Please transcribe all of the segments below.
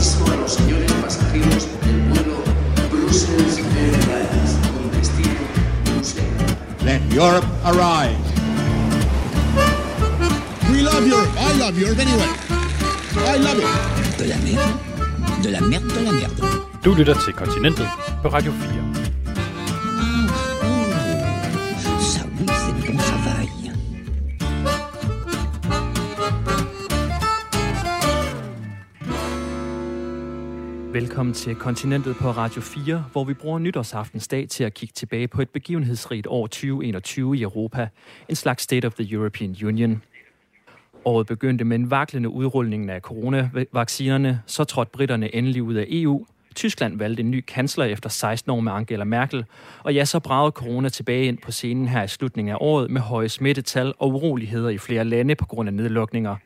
aviso a los señores pasajeros del vuelo Brussels Airlines con destino Bruselas. Let Europe arrive. We love Europe. I love Europe anyway. I love it. De la merde. De la merde, de la merde. Du lytter til Kontinentet på Radio 4. Velkommen til Kontinentet på Radio 4, hvor vi bruger nytårsaftensdag til at kigge tilbage på et begivenhedsrigt år 2021 i Europa. En slags State of the European Union. Året begyndte med en vaklende udrulning af coronavaccinerne, så trådte britterne endelig ud af EU. Tyskland valgte en ny kansler efter 16 år med Angela Merkel, og ja, så bragede corona tilbage ind på scenen her i slutningen af året med høje smittetal og uroligheder i flere lande på grund af nedlukninger.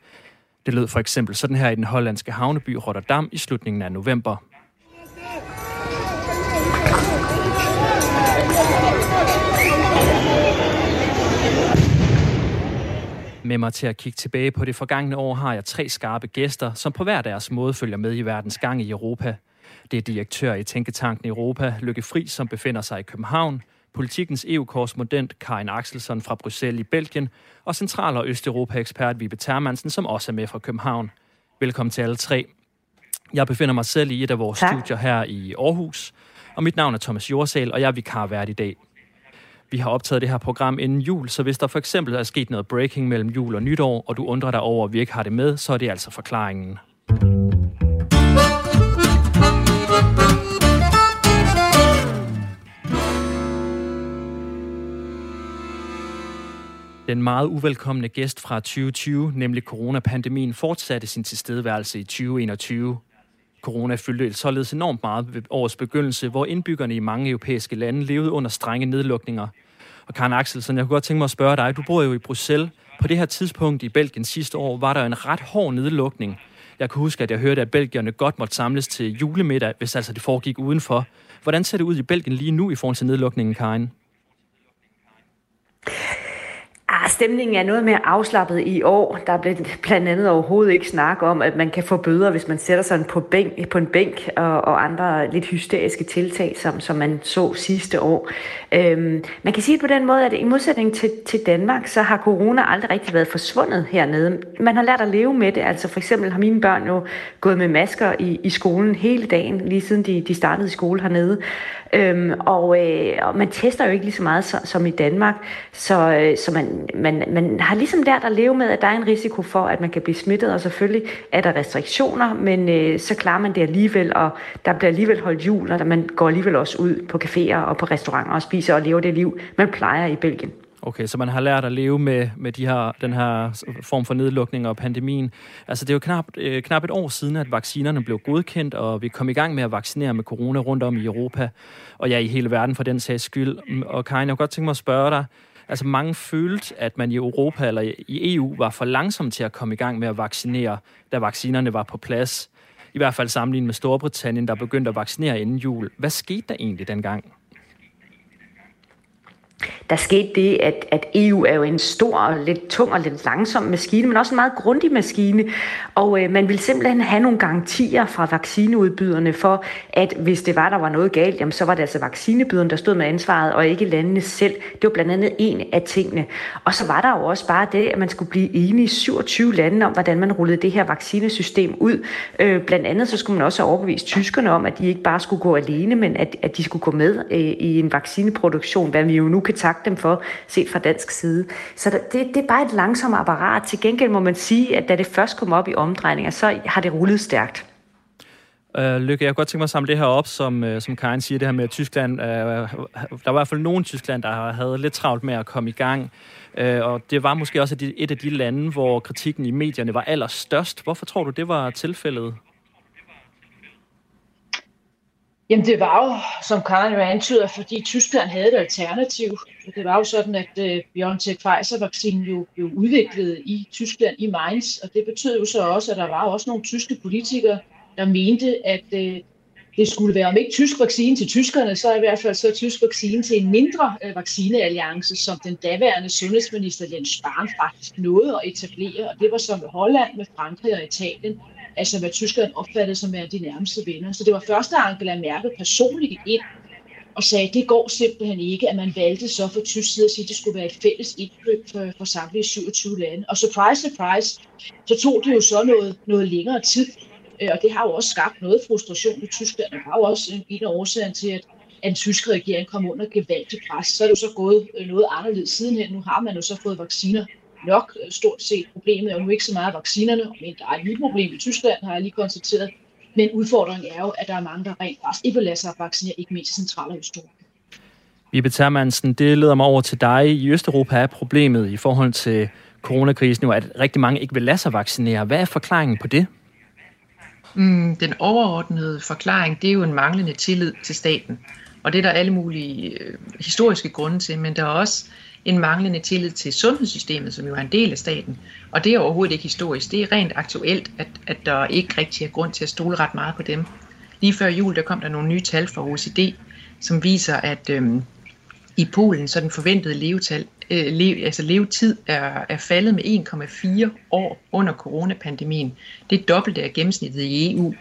Det lød for eksempel sådan her i den hollandske havneby Rotterdam i slutningen af november. Med mig til at kigge tilbage på det forgangne år har jeg tre skarpe gæster, som på hver deres måde følger med i verdens gang i Europa. Det er direktør i Tænketanken Europa, Lykke Fri, som befinder sig i København, politikens EU-korrespondent Karin Axelsson fra Bruxelles i Belgien, og Central- og Østeuropa-ekspert Vibe Termansen, som også er med fra København. Velkommen til alle tre. Jeg befinder mig selv i et af vores tak. studier her i Aarhus, og mit navn er Thomas Jorsal, og jeg er vikarvært i dag. Vi har optaget det her program inden jul, så hvis der for eksempel er sket noget breaking mellem jul og nytår, og du undrer dig over, at vi ikke har det med, så er det altså forklaringen. Den meget uvelkomne gæst fra 2020, nemlig coronapandemien, fortsatte sin tilstedeværelse i 2021. Corona fyldte således enormt meget ved årets begyndelse, hvor indbyggerne i mange europæiske lande levede under strenge nedlukninger. Og Karen Axelsen, jeg kunne godt tænke mig at spørge dig, du bor jo i Bruxelles. På det her tidspunkt i Belgien sidste år var der en ret hård nedlukning. Jeg kan huske, at jeg hørte, at belgierne godt måtte samles til julemiddag, hvis altså det foregik udenfor. Hvordan ser det ud i Belgien lige nu i forhold til nedlukningen, Karen? Ah, stemningen er noget mere afslappet i år. Der blev blandt andet overhovedet ikke snak om, at man kan få bøder, hvis man sætter sig på, bænk, på en bænk og, og andre lidt hysteriske tiltag, som, som man så sidste år. Øhm, man kan sige på den måde, at i modsætning til, til Danmark, så har corona aldrig rigtig været forsvundet hernede. Man har lært at leve med det. Altså for eksempel har mine børn jo gået med masker i, i skolen hele dagen, lige siden de, de startede i skole hernede. Øhm, og, øh, og man tester jo ikke lige så meget så, som i Danmark, så, øh, så man, man, man har ligesom lært at leve med, at der er en risiko for, at man kan blive smittet, og selvfølgelig er der restriktioner, men øh, så klarer man det alligevel, og der bliver alligevel holdt jul, og man går alligevel også ud på caféer og på restauranter og spiser og lever det liv, man plejer i Belgien. Okay, så man har lært at leve med, med de her, den her form for nedlukning og pandemien. Altså, det er jo knap, øh, knap et år siden, at vaccinerne blev godkendt, og vi kom i gang med at vaccinere med corona rundt om i Europa, og ja, i hele verden for den sags skyld. Og Karin, jeg kunne godt tænke mig at spørge dig, altså mange følte, at man i Europa eller i EU var for langsom til at komme i gang med at vaccinere, da vaccinerne var på plads. I hvert fald sammenlignet med Storbritannien, der begyndte at vaccinere inden jul. Hvad skete der egentlig dengang? Der skete det, at, at EU er jo en stor, og lidt tung og lidt langsom maskine, men også en meget grundig maskine. Og øh, man ville simpelthen have nogle garantier fra vaccineudbyderne for, at hvis det var, der var noget galt, jamen, så var det altså vaccinebyderne, der stod med ansvaret, og ikke landene selv. Det var blandt andet en af tingene. Og så var der jo også bare det, at man skulle blive enige i 27 lande om, hvordan man rullede det her vaccinesystem ud. Øh, blandt andet så skulle man også have overbevist tyskerne om, at de ikke bare skulle gå alene, men at, at de skulle gå med øh, i en vaccineproduktion, hvad vi jo nu kan takke dem for, set fra dansk side. Så det, det er bare et langsomt apparat. Til gengæld må man sige, at da det først kom op i omdrejninger, så har det rullet stærkt. Uh, Lykke, jeg kunne godt tænke mig at samle det her op, som, uh, som Karin siger, det her med at Tyskland. Uh, der var i hvert fald nogen i Tyskland, der havde lidt travlt med at komme i gang. Uh, og det var måske også et af de lande, hvor kritikken i medierne var allerstørst. Hvorfor tror du, det var tilfældet? Jamen det var jo, som Karen jo antyder, fordi Tyskland havde et alternativ. Det var jo sådan, at uh, BioNTech Pfizer-vaccinen jo blev udviklet i Tyskland, i Mainz, og det betød jo så også, at der var også nogle tyske politikere, der mente, at uh, det skulle være om ikke tysk vaccine til tyskerne, så i hvert fald så tysk vaccine til en mindre øh, vaccinealliance, som den daværende sundhedsminister Jens Spahn faktisk nåede at etablere, og det var så med Holland, med Frankrig og Italien, altså hvad tyskerne opfattede som er de nærmeste venner. Så det var første Angela Merkel personligt gik ind og sagde, at det går simpelthen ikke, at man valgte så for tysk side at sige, at det skulle være et fælles indkøb for, for samtlige 27 lande. Og surprise, surprise, så tog det jo så noget, noget længere tid, øh, og det har jo også skabt noget frustration i Tyskland. og har jo også en af årsagerne til, at at den tyske regering kom under gevaldig pres. Så er det jo så gået øh, noget anderledes sidenhen. Nu har man jo så fået vacciner nok. Øh, stort set problemet er jo nu ikke så meget vaccinerne, men der er et nyt problem i Tyskland, har jeg lige konstateret. Men udfordringen er jo, at der er mange, der rent faktisk ikke vil lade sig vaccinere, ikke mindst i Central- og Østeuropa. Vibe Termansen, det leder mig over til dig. I Østeuropa er problemet i forhold til coronakrisen jo, at rigtig mange ikke vil lade sig vaccinere. Hvad er forklaringen på det? Mm, den overordnede forklaring, det er jo en manglende tillid til staten. Og det er der alle mulige øh, historiske grunde til, men der er også en manglende tillid til sundhedssystemet, som jo er en del af staten. Og det er overhovedet ikke historisk. Det er rent aktuelt, at, at der ikke rigtig er grund til at stole ret meget på dem. Lige før jul, der kom der nogle nye tal fra OECD, som viser, at øhm, i Polen, så den forventede levetal, øh, le, altså levetid er, er faldet med 1,4 år under coronapandemien. Det er dobbelt af gennemsnittet i EU.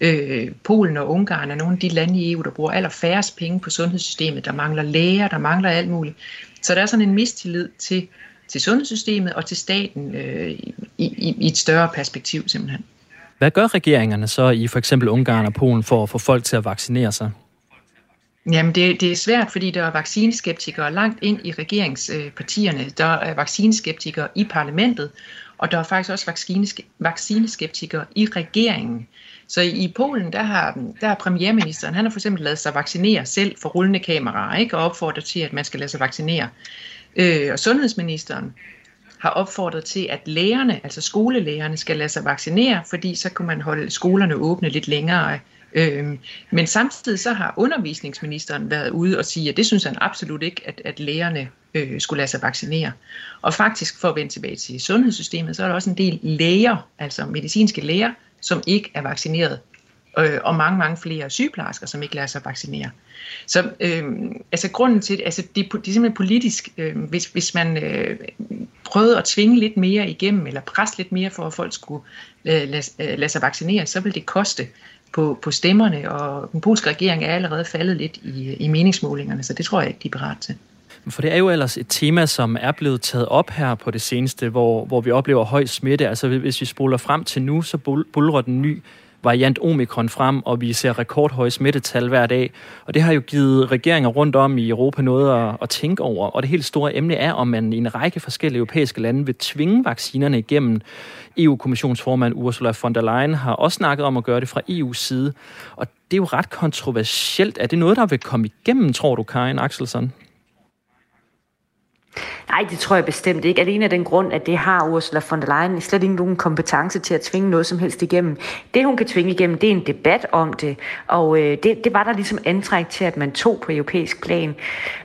Øh, Polen og Ungarn er nogle af de lande i EU, der bruger allerfærrest penge på sundhedssystemet. Der mangler læger, der mangler alt muligt. Så der er sådan en mistillid til, til sundhedssystemet og til staten øh, i, i, i et større perspektiv simpelthen. Hvad gør regeringerne så i for eksempel Ungarn og Polen for at få folk til at vaccinere sig? Jamen, det, det er svært, fordi der er vaccineskeptikere langt ind i regeringspartierne. Der er vaccineskeptikere i parlamentet, og der er faktisk også vaccineskeptikere i regeringen. Så i Polen, der har, der har premierministeren, han har for eksempel lavet sig vaccinere selv for rullende kameraer, ikke? og opfordret til, at man skal lade sig vaccinere. Øh, og sundhedsministeren har opfordret til, at lærerne, altså skolelærerne, skal lade sig vaccinere, fordi så kan man holde skolerne åbne lidt længere Øhm, men samtidig så har undervisningsministeren været ude og sige, at det synes han absolut ikke, at, at lærerne øh, skulle lade sig vaccinere. Og faktisk for at vende tilbage til sundhedssystemet, så er der også en del læger, altså medicinske læger, som ikke er vaccineret. Øh, og mange, mange flere sygeplejersker, som ikke lader sig vaccinere. Så øh, altså grunden til, altså det, det er simpelthen politisk, øh, hvis, hvis man øh, prøvede at tvinge lidt mere igennem, eller presse lidt mere for, at folk skulle øh, lade, øh, lade sig vaccinere, så vil det koste på, på stemmerne, og den polske regering er allerede faldet lidt i, i meningsmålingerne, så det tror jeg ikke, de er parat til. Øhm, for det er jo ellers et tema, som er blevet taget op her på det seneste, hvor, hvor vi oplever høj smitte. Altså hvis vi spoler frem til nu, så bulrer den ny variant omikron frem, og vi ser rekordhøje smittetal hver dag. Og det har jo givet regeringer rundt om i Europa noget at, at tænke over. Og det helt store emne er, om man i en række forskellige europæiske lande vil tvinge vaccinerne igennem. EU-kommissionsformand Ursula von der Leyen har også snakket om at gøre det fra EU's side. Og det er jo ret kontroversielt. Er det noget, der vil komme igennem, tror du, Karin Axelsson? Nej, det tror jeg bestemt ikke. Alene af den grund, at det har Ursula von der Leyen slet ikke nogen kompetence til at tvinge noget som helst igennem. Det, hun kan tvinge igennem, det er en debat om det. Og øh, det, det var der ligesom antræk til, at man tog på europæisk plan.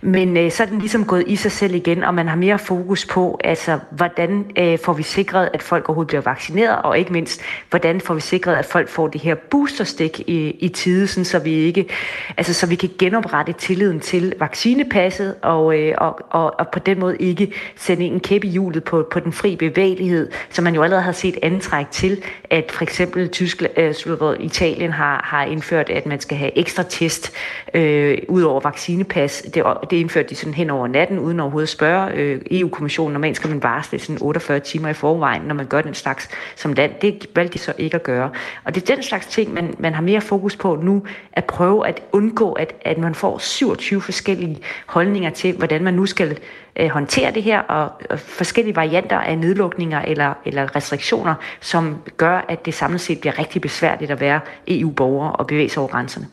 Men øh, så er den ligesom gået i sig selv igen, og man har mere fokus på, altså, hvordan øh, får vi sikret, at folk overhovedet bliver vaccineret, og ikke mindst, hvordan får vi sikret, at folk får det her boosterstik i, i tide, sådan, så vi ikke, altså, så vi kan genoprette tilliden til vaccinepasset, og, øh, og, og, og på den måde ikke sende en kæppe i hjulet på, på den fri bevægelighed, som man jo allerede har set antræk til, at for eksempel Tyskland, øh, Italien har, har indført, at man skal have ekstra test øh, ud over vaccinepas. Det, det indførte de sådan hen over natten, uden overhovedet at spørge øh, EU-kommissionen. Normalt skal man varsle sådan 48 timer i forvejen, når man gør den slags som land. Det valgte de så ikke at gøre. Og det er den slags ting, man, man har mere fokus på nu, at prøve at undgå, at, at man får 27 forskellige holdninger til, hvordan man nu skal øh, håndtere det her, og, og forskellige varianter af nedlukninger eller, eller restriktioner, som gør, at det samlet set bliver rigtig besværligt at være EU-borger og bevæge sig over grænserne.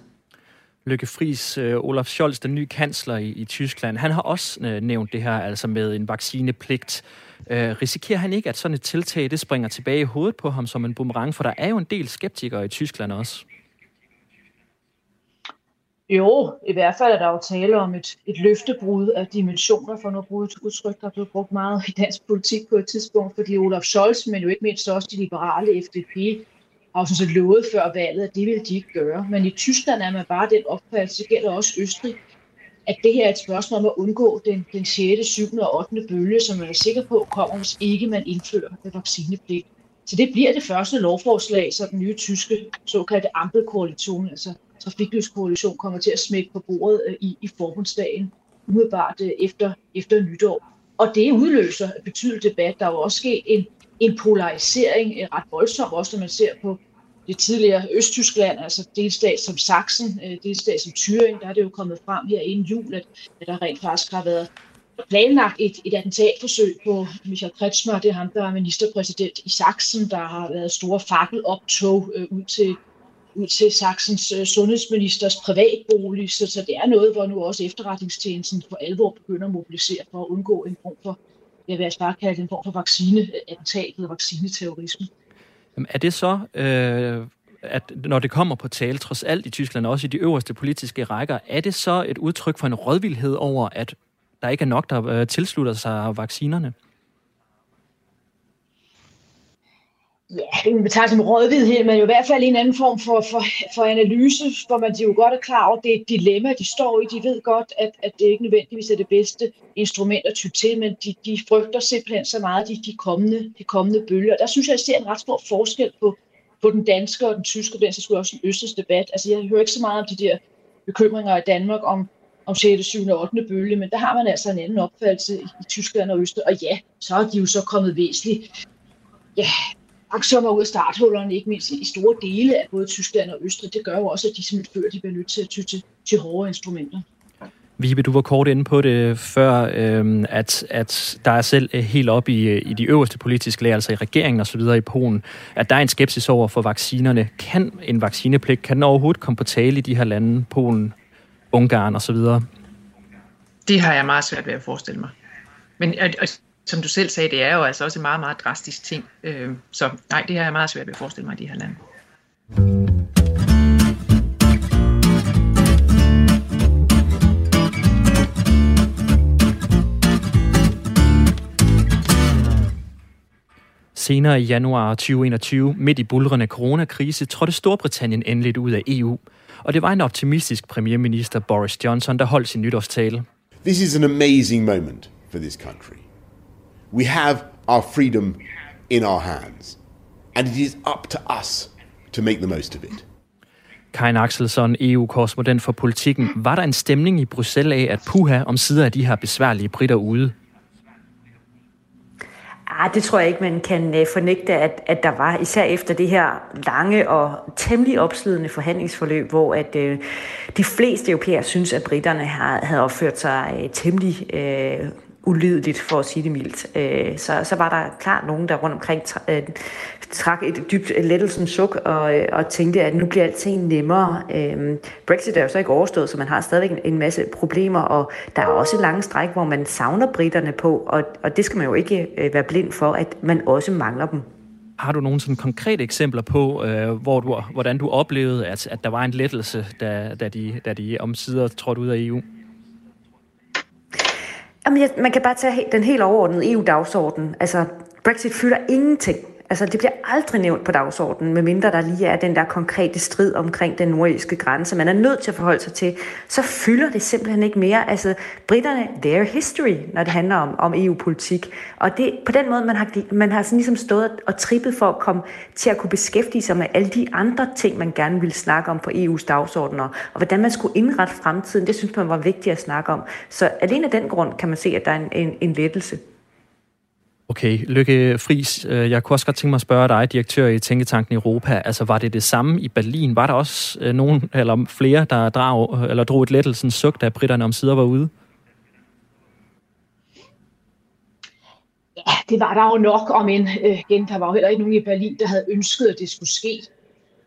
Lykke Friis, øh, Olaf Scholz, den nye kansler i, i Tyskland, han har også øh, nævnt det her altså med en vaccinepligt. Øh, risikerer han ikke, at sådan et tiltag det springer tilbage i hovedet på ham som en boomerang? For der er jo en del skeptikere i Tyskland også. Jo, i hvert fald er der jo tale om et, et løftebrud af dimensioner, for nu bruge et udtryk, der er blevet brugt meget i dansk politik på et tidspunkt, fordi Olaf Scholz, men jo ikke mindst også de liberale FDP, har jo sådan set lovet før valget, at det ville de ikke gøre. Men i Tyskland er man bare den opfattelse, det gælder også Østrig, at det her er et spørgsmål om at undgå den, den 6., 7. og 8. bølge, som man er sikker på kommer, hvis ikke man indfører vaccinepligt. Så det bliver det første lovforslag, så den nye tyske såkaldte Ampelkoalition, altså Trafiklyskoalition, kommer til at smække på bordet øh, i, i forbundsdagen, umiddelbart øh, efter, efter nytår. Og det udløser et betydeligt debat. Der er jo også sket en, en polarisering, en ret voldsom, også når man ser på det tidligere Østtyskland, altså delstat som Sachsen, delstat som Thüringen, der er det jo kommet frem her inden jul, at, at der rent faktisk har været planlagt et, et attentatforsøg på Michael Kretschmer, det er ham, der er ministerpræsident i Sachsen, der har været store fakkeloptog øh, ud til ud til Saxens øh, sundhedsministers privatbolig, så, så det er noget, hvor nu også efterretningstjenesten for alvor begynder at mobilisere for at undgå en form for, jeg vil altså bare kalde en form for vaccineattentat øh, eller vaccineterrorisme. Jamen, er det så, øh, at når det kommer på tale, trods alt i Tyskland, også i de øverste politiske rækker, er det så et udtryk for en rådvildhed over, at der ikke er nok, der øh, tilslutter sig vaccinerne? Ja, det betegnes som rådvidhed, men jo i hvert fald en anden form for, for, for analyse, hvor man de jo godt er klar over, det er et dilemma, de står i. De ved godt, at, at det ikke nødvendigvis er det bedste instrument at ty til, men de, de frygter simpelthen så meget de, de, kommende, de kommende bølger. Der synes jeg, jeg ser en ret stor forskel på, på den danske og den tyske, og den så skulle også en østers debat. Altså, jeg hører ikke så meget om de der bekymringer i Danmark om, om 6., 7. og 8. bølge, men der har man altså en anden opfattelse i, i Tyskland og Østrig. Og ja, så er de jo så kommet væsentligt ja, langsommere ud af starthullerne, ikke mindst i store dele af både Tyskland og Østrig. Det gør jo også, at de simpelthen føler, de bliver nødt til at ty til, til hårde instrumenter. Vibe, du var kort inde på det før, øh, at, at der er selv øh, helt op i, øh, i de øverste politiske lag, altså i regeringen og så videre i Polen, at der er en skepsis over for vaccinerne. Kan en vaccinepligt, kan den overhovedet komme på tale i de her lande, Polen, Ungarn og så videre? Det har jeg meget svært ved at forestille mig. Men og, og, som du selv sagde, det er jo altså også en meget, meget drastisk ting. Øh, så nej, det har jeg meget svært ved at forestille mig i de her lande. Senere i januar 2021, midt i bulrende coronakrise, trådte Storbritannien endeligt ud af EU. Og det var en optimistisk premierminister Boris Johnson, der holdt sin nytårstale. This is an amazing moment for this country. We have our freedom in our hands, and it is up to us to make the most of it. Karin Axelsson, EU-korrespondent for politikken. Var der en stemning i Bruxelles af, at puha om sider af de her besværlige britter ude? Ah, det tror jeg ikke, man kan øh, fornægte, at, at der var, især efter det her lange og temmelig opslidende forhandlingsforløb, hvor at øh, de fleste europæere synes, at britterne har, havde opført sig øh, temmelig øh, ulydeligt, for at sige det mildt. Øh, så, så var der klart nogen, der rundt omkring øh, trak et dybt lettelsens suk og, øh, og tænkte, at nu bliver alting nemmere. Brexit er jo så ikke overstået, så man har stadigvæk en masse problemer, og der er også lange stræk, hvor man savner britterne på, og, og det skal man jo ikke være blind for, at man også mangler dem. Har du nogle sådan konkrete eksempler på, øh, hvor du, hvordan du oplevede, at, at der var en lettelse, da, da, de, da de omsider trådte ud af EU? Jamen, man kan bare tage den helt overordnede EU-dagsorden. Altså, Brexit fylder ingenting Altså, det bliver aldrig nævnt på dagsordenen, medmindre der lige er den der konkrete strid omkring den nordiske grænse. Man er nødt til at forholde sig til. Så fylder det simpelthen ikke mere. Altså, britterne, their history, når det handler om, om EU-politik. Og det på den måde, man har, man har sådan ligesom stået og trippet for at komme til at kunne beskæftige sig med alle de andre ting, man gerne ville snakke om på EU's dagsordner. Og hvordan man skulle indrette fremtiden, det synes man var vigtigt at snakke om. Så alene af den grund kan man se, at der er en, en, en lettelse. Okay, Lykke Friis, øh, jeg kunne også godt tænke mig at spørge dig, direktør i Tænketanken Europa. Altså, var det det samme i Berlin? Var der også øh, nogen eller flere, der drag, eller drog et lettelsens suk, da britterne om sider var ude? Ja, det var der jo nok, om en, øh, igen, der var jo heller ikke nogen i Berlin, der havde ønsket, at det skulle ske.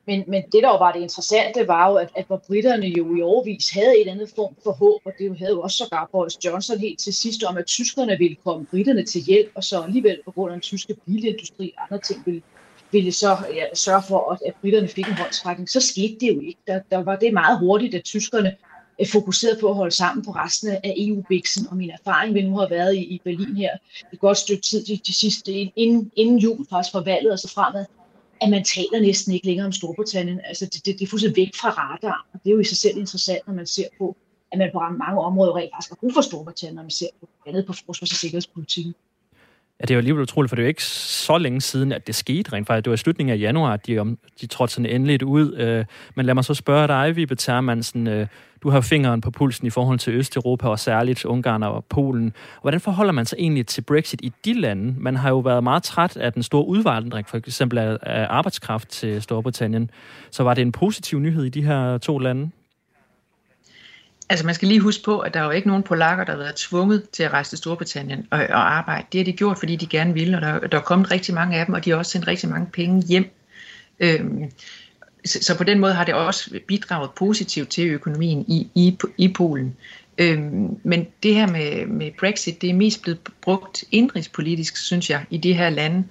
Men, men det, der jo var det interessante, var jo, at, at hvor britterne jo i overvis havde et andet form for håb, og det havde jo også sågar Boris Johnson helt til sidst om, at tyskerne ville komme britterne til hjælp, og så alligevel på grund af den tyske bilindustri og andre ting ville, ville så ja, sørge for, at, at britterne fik en håndtrækning. Så skete det jo ikke. Der, der var det meget hurtigt, at tyskerne øh, fokuseret på at holde sammen på resten af EU-biksen, og min erfaring vil nu have været i, i Berlin her et godt stykke tid de, de sidste, inden, inden jul faktisk for valget og så fremad, at man taler næsten ikke længere om Storbritannien. Altså det, det, det er fuldstændig væk fra radar, og det er jo i sig selv interessant, når man ser på, at man på mange områder rent faktisk har brug for Storbritannien, når man ser på andet på forsvars- og sikkerhedspolitikken at det er jo alligevel utroligt, for det er jo ikke så længe siden, at det skete rent faktisk. Det var i slutningen af januar, at de, om, de trådte sådan endeligt ud. Øh, men lad mig så spørge dig, Vibe Termansen. Øh, du har fingeren på pulsen i forhold til Østeuropa, og særligt Ungarn og Polen. Hvordan forholder man sig egentlig til Brexit i de lande? Man har jo været meget træt af den store udvandring, for eksempel af arbejdskraft til Storbritannien. Så var det en positiv nyhed i de her to lande? Altså man skal lige huske på, at der er jo ikke nogen polakker, der har været tvunget til at rejse til Storbritannien og, og arbejde. Det har de gjort, fordi de gerne ville, og der, der er kommet rigtig mange af dem, og de har også sendt rigtig mange penge hjem. Øhm, så, så på den måde har det også bidraget positivt til økonomien i, i, i Polen. Øhm, men det her med, med Brexit, det er mest blevet brugt indrigspolitisk, synes jeg, i de her lande.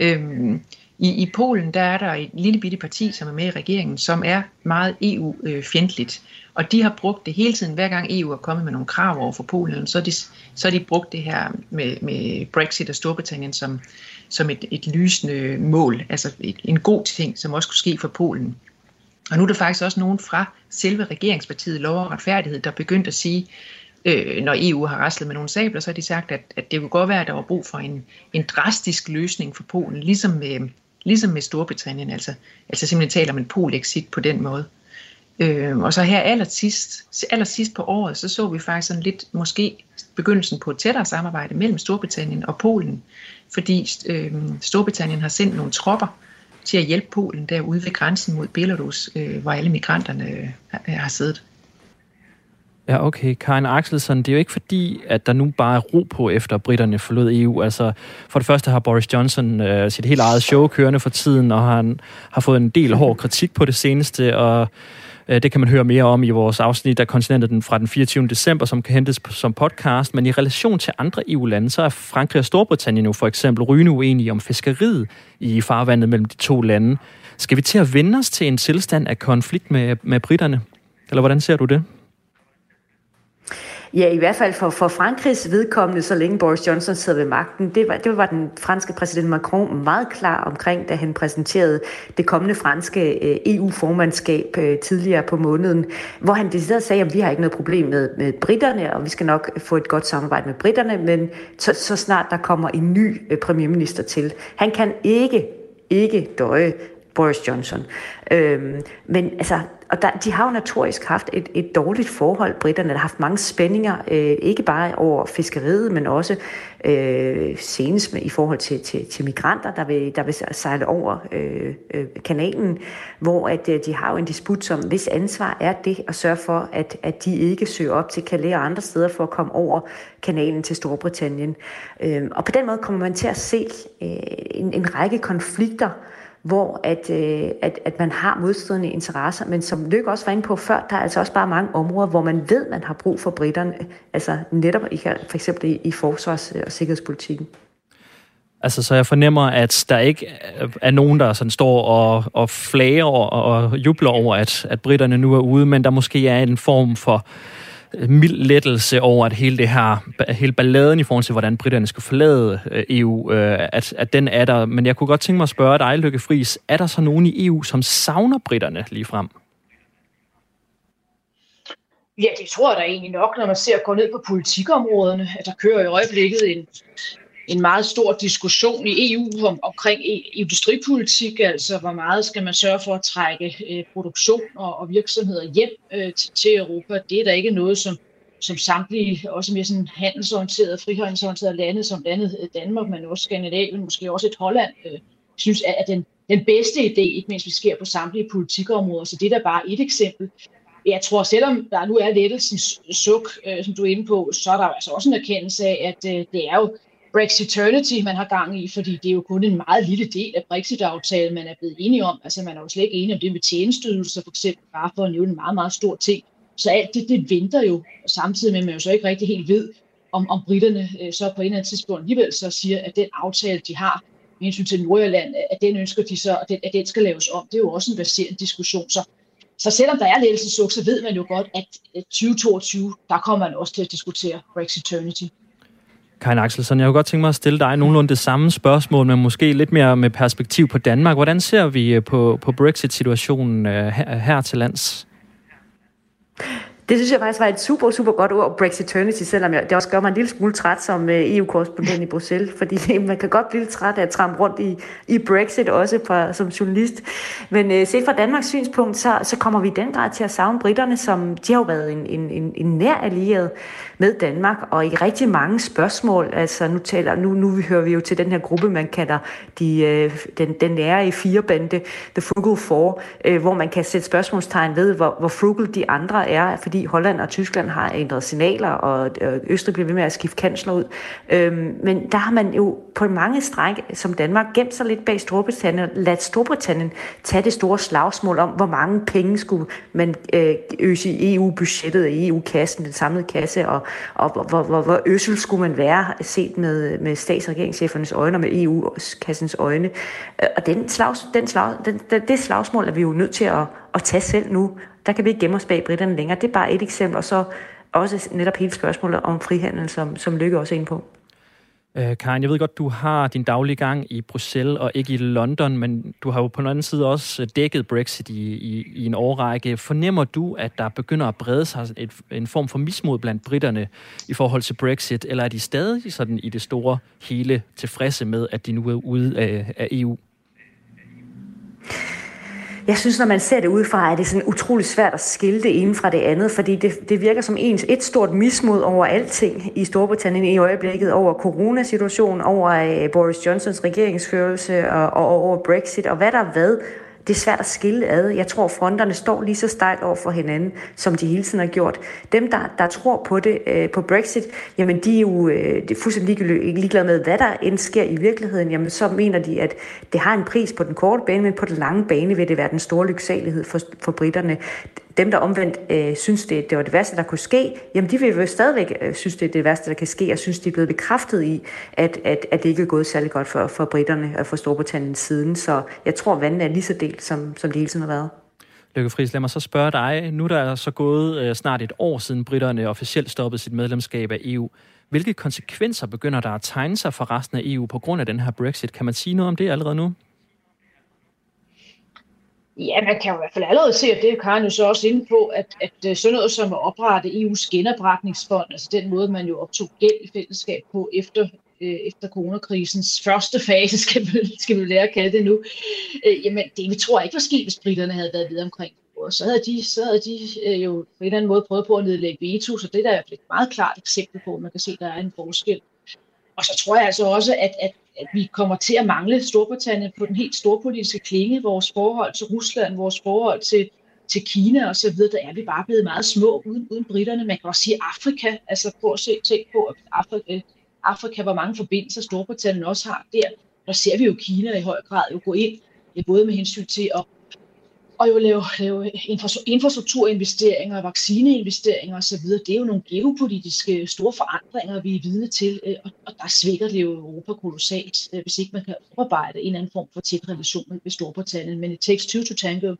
Øhm, i, I Polen der er der et lille bitte parti, som er med i regeringen, som er meget EU-fjendtligt. Og de har brugt det hele tiden, hver gang EU er kommet med nogle krav over for Polen, så har de, så har de brugt det her med, med Brexit og Storbritannien som, som et, et lysende mål, altså et, en god ting, som også kunne ske for Polen. Og nu er der faktisk også nogen fra selve regeringspartiet Lov og Retfærdighed, der begyndte at sige, øh, når EU har raslet med nogle sabler, så har de sagt, at, at det kunne godt være, at der var brug for en, en drastisk løsning for Polen, ligesom med, ligesom med Storbritannien, altså, altså simpelthen taler om en polexit på den måde. Øh, og så her allersidst, allersidst på året, så så vi faktisk sådan lidt måske begyndelsen på et tættere samarbejde mellem Storbritannien og Polen, fordi øh, Storbritannien har sendt nogle tropper til at hjælpe Polen derude ved grænsen mod Belarus, øh, hvor alle migranterne øh, har siddet. Ja, okay. Karin Axelsson, det er jo ikke fordi, at der nu bare er ro på, efter britterne forlod EU. Altså, for det første har Boris Johnson øh, sit helt eget show kørende for tiden, og han har fået en del hård kritik på det seneste, og Øh, det kan man høre mere om i vores afsnit af kontinentet fra den 24. december, som kan hentes som podcast. Men i relation til andre EU-lande, så er Frankrig og Storbritannien nu for eksempel rygende uenige om fiskeriet i farvandet mellem de to lande. Skal vi til at vende os til en tilstand af konflikt med, med britterne? Eller hvordan ser du det? Ja, i hvert fald for, for Frankrigs vedkommende, så længe Boris Johnson sidder ved magten, det var, det var den franske præsident Macron meget klar omkring, da han præsenterede det kommende franske øh, EU-formandskab øh, tidligere på måneden, hvor han decideret sagde, at vi har ikke noget problem med, med britterne, og vi skal nok få et godt samarbejde med britterne, men så, så snart der kommer en ny øh, premierminister til. Han kan ikke ikke døje Boris Johnson. Øhm, men altså, og der, de har jo naturisk haft et, et dårligt forhold, britterne. Der har haft mange spændinger, øh, ikke bare over fiskeriet, men også øh, senest med, i forhold til, til, til migranter, der vil, der vil sejle over øh, øh, kanalen, hvor at, øh, de har jo en disput som, hvis ansvar er det at sørge for, at, at de ikke søger op til Calais og andre steder for at komme over kanalen til Storbritannien. Øh, og på den måde kommer man til at se øh, en, en række konflikter, hvor at, øh, at, at man har modstridende interesser, men som Løkke også var inde på før, der er altså også bare mange områder, hvor man ved, man har brug for britterne, altså netop i, for eksempel i, i forsvars- og sikkerhedspolitikken. Altså, så jeg fornemmer, at der ikke er nogen, der sådan står og, og flager og jubler over, at, at britterne nu er ude, men der måske er en form for mild lettelse over, at hele det her, hele balladen i forhold til, hvordan britterne skal forlade øh, EU, øh, at, at den er der. Men jeg kunne godt tænke mig at spørge dig, Lykke Friis, er der så nogen i EU, som savner britterne lige frem? Ja, det tror jeg da egentlig nok, når man ser gå ned på politikområderne. At der kører i øjeblikket en, en meget stor diskussion i EU om, omkring industripolitik, altså hvor meget skal man sørge for at trække øh, produktion og, og virksomheder hjem øh, til, til Europa. Det er da ikke noget, som, som samtlige, også mere sådan handelsorienterede, frihandelsorienterede lande, som landet øh, Danmark, men også Skandinavien, måske også et Holland, øh, synes er, er den, den bedste idé, ikke mindst vi sker på samtlige politikområder. Så det er da bare et eksempel. Jeg tror, selvom der nu er lettelsens suk, øh, som du er inde på, så er der altså også en erkendelse af, at øh, det er jo Brexiternity, man har gang i, fordi det er jo kun en meget lille del af Brexit-aftalen, man er blevet enige om. Altså man er jo slet ikke enige om det med tjenesteydelser, for eksempel, bare for at nævne en meget, meget stor ting. Så alt det, det venter jo, samtidig med, at man jo så ikke rigtig helt ved, om, om britterne øh, så på en eller anden tidspunkt alligevel så siger, at den aftale, de har med hensyn til Nordjylland, at den ønsker de så, at den, at den skal laves om. Det er jo også en baserende diskussion. Så, så selvom der er lettelsesuk, så ved man jo godt, at 2022, der kommer man også til at diskutere Brexiternity. Karin Axelsen, jeg kunne godt tænke mig at stille dig nogenlunde det samme spørgsmål, men måske lidt mere med perspektiv på Danmark. Hvordan ser vi øh, på, på Brexit-situationen øh, her, her til lands? Det synes jeg faktisk var et super, super godt ord, Brexiternity, selvom jeg, det også gør mig en lille smule træt som øh, EU-korrespondent i Bruxelles, fordi man kan godt blive lidt træt af at trampe rundt i, i Brexit, også fra, som journalist. Men uh, set fra Danmarks synspunkt, så, så kommer vi i den grad til at savne britterne, som de har jo været en, en, en, en nær allieret med Danmark, og i rigtig mange spørgsmål, altså nu, taler, nu, nu hører vi jo til den her gruppe, man kalder de, øh, den, den nære i firebande, The Frugal Four, øh, hvor man kan sætte spørgsmålstegn ved, hvor, hvor frugal de andre er, fordi Holland og Tyskland har ændret signaler, og Østrig bliver ved med at skifte kansler ud. Øhm, men der har man jo på mange stræk, som Danmark, gemt sig lidt bag Storbritannien, ladt Storbritannien tage det store slagsmål om, hvor mange penge skulle man øh, øse i EU-budgettet, i EU-kassen, den samlede kasse, og og hvor, hvor, hvor, hvor øssel skulle man være set med, med stats- og regeringschefernes øjne og med EU-kassens øjne. Øh, og den slags, den slag, den, det slagsmål er vi jo nødt til at, at tage selv nu. Der kan vi ikke gemme os bag britterne længere. Det er bare et eksempel, og så også netop hele spørgsmålet om frihandel, som, som Lykke også er inde på. Øh, Karen, jeg ved godt, du har din daglige gang i Bruxelles og ikke i London, men du har jo på den anden side også øh, dækket Brexit i, i, i en årrække. Fornemmer du, at der begynder at brede sig et, en form for mismod blandt britterne i forhold til Brexit, eller er de stadig sådan i det store hele tilfredse med, at de nu er ude af, af EU? Jeg synes, når man ser det udefra, er det sådan utrolig svært at skille det ene fra det andet, fordi det, det virker som ens et stort mismod over alting i Storbritannien i øjeblikket, over coronasituationen, over øh, Boris Johnsons regeringsførelse og, og over Brexit, og hvad der er hvad det er svært at skille ad. Jeg tror, fronterne står lige så stejlt over for hinanden, som de hele tiden har gjort. Dem, der, der tror på det, øh, på Brexit, jamen de er jo øh, de er fuldstændig ligeglade med, hvad der end sker i virkeligheden. Jamen så mener de, at det har en pris på den korte bane, men på den lange bane vil det være den store lyksalighed for, for britterne. Dem, der omvendt øh, synes, det, det var det værste, der kunne ske, jamen de vil jo stadigvæk øh, synes, det er det værste, der kan ske, og synes, de er blevet bekræftet i, at, at, at det ikke er gået særlig godt for, for britterne og for Storbritannien siden. Så jeg tror, vandet er lige så delt, som, som det hele tiden har været. Lykke Friis, lad mig så spørge dig. Nu der er så gået øh, snart et år siden britterne officielt stoppede sit medlemskab af EU. Hvilke konsekvenser begynder der at tegne sig for resten af EU på grund af den her Brexit? Kan man sige noget om det allerede nu? Ja, man kan jo i hvert fald allerede se, at det er Karen jo så også inde på, at, at øh, sådan noget som at oprette EU's genopretningsfond, altså den måde, man jo optog gæld i fællesskab på efter, øh, efter coronakrisens første fase, skal vi, skal vi lære at kalde det nu, øh, jamen det vi tror ikke var sket, hvis britterne havde været videre omkring og så havde de, så havde de øh, jo på en eller anden måde prøvet på at nedlægge veto, så det er et meget klart eksempel på, man kan se, at der er en forskel. Og så tror jeg altså også, at, at at vi kommer til at mangle Storbritannien på den helt storpolitiske klinge, vores forhold til Rusland, vores forhold til, til Kina og så videre, der er vi bare blevet meget små uden, uden britterne. Man kan også sige Afrika, altså på at se, tænk på, at Afrika, Afrika, hvor mange forbindelser Storbritannien også har der. Der ser vi jo Kina i høj grad jo gå ind, både med hensyn til at og jo lave, lave infrastrukturinvesteringer, vaccineinvesteringer osv. Det er jo nogle geopolitiske store forandringer, vi er vidne til, øh, og, og der svækker det jo Europa kolossalt, øh, hvis ikke man kan oparbejde en eller anden form for tæt relation med Storbritannien. Men it takes two to tango.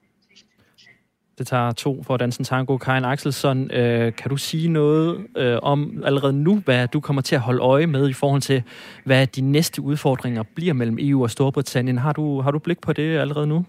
Det tager to for at danse en tango. Karin Axelsson, øh, kan du sige noget øh, om allerede nu, hvad du kommer til at holde øje med i forhold til, hvad de næste udfordringer bliver mellem EU og Storbritannien? Har du, har du blik på det allerede nu?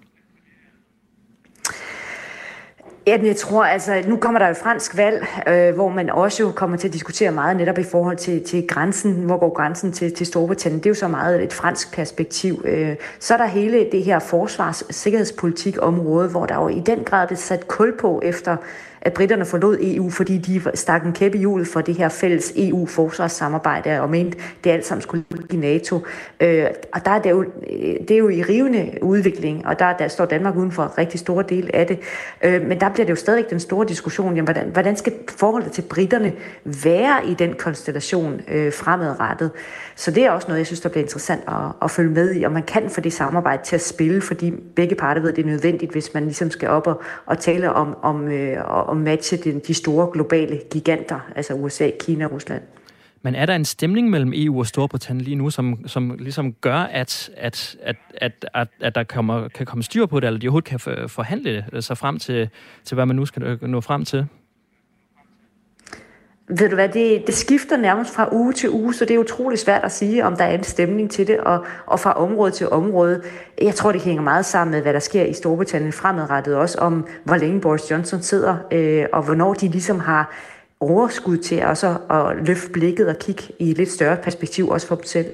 Ja, jeg tror, altså, nu kommer der jo et fransk valg, øh, hvor man også jo kommer til at diskutere meget netop i forhold til, til grænsen. Hvor går grænsen til, til Storbritannien? Det er jo så meget et fransk perspektiv. Øh, så er der hele det her forsvars- sikkerhedspolitik område, hvor der jo i den grad er sat kul på efter at britterne forlod EU, fordi de stak en kæppe hjul for det her fælles EU-forsvarssamarbejde, og mente, det alt sammen skulle i NATO. Øh, og der er det, jo, øh, det er jo i rivende udvikling, og der, der står Danmark uden for en rigtig stor del af det. Øh, men der bliver det jo stadig den store diskussion, jamen, hvordan, hvordan skal forholdet til britterne være i den konstellation øh, fremadrettet? Så det er også noget, jeg synes, der bliver interessant at, at følge med i, og man kan få det samarbejde til at spille, fordi begge parter ved, at det er nødvendigt, hvis man ligesom skal op og, og tale om, om, øh, om matche de, de store globale giganter, altså USA, Kina og Rusland. Men er der en stemning mellem EU og Storbritannien lige nu, som, som ligesom gør, at, at, at, at, at, at der kommer, kan komme styr på det, eller de overhovedet kan forhandle sig frem til, til hvad man nu skal nå frem til? Ved du hvad, det, det skifter nærmest fra uge til uge, så det er utrolig svært at sige, om der er en stemning til det, og, og fra område til område. Jeg tror, det hænger meget sammen med, hvad der sker i Storbritannien fremadrettet, også om hvor længe Boris Johnson sidder, øh, og hvornår de ligesom har overskud til også at løfte blikket og kigge i et lidt større perspektiv, også for dem selv.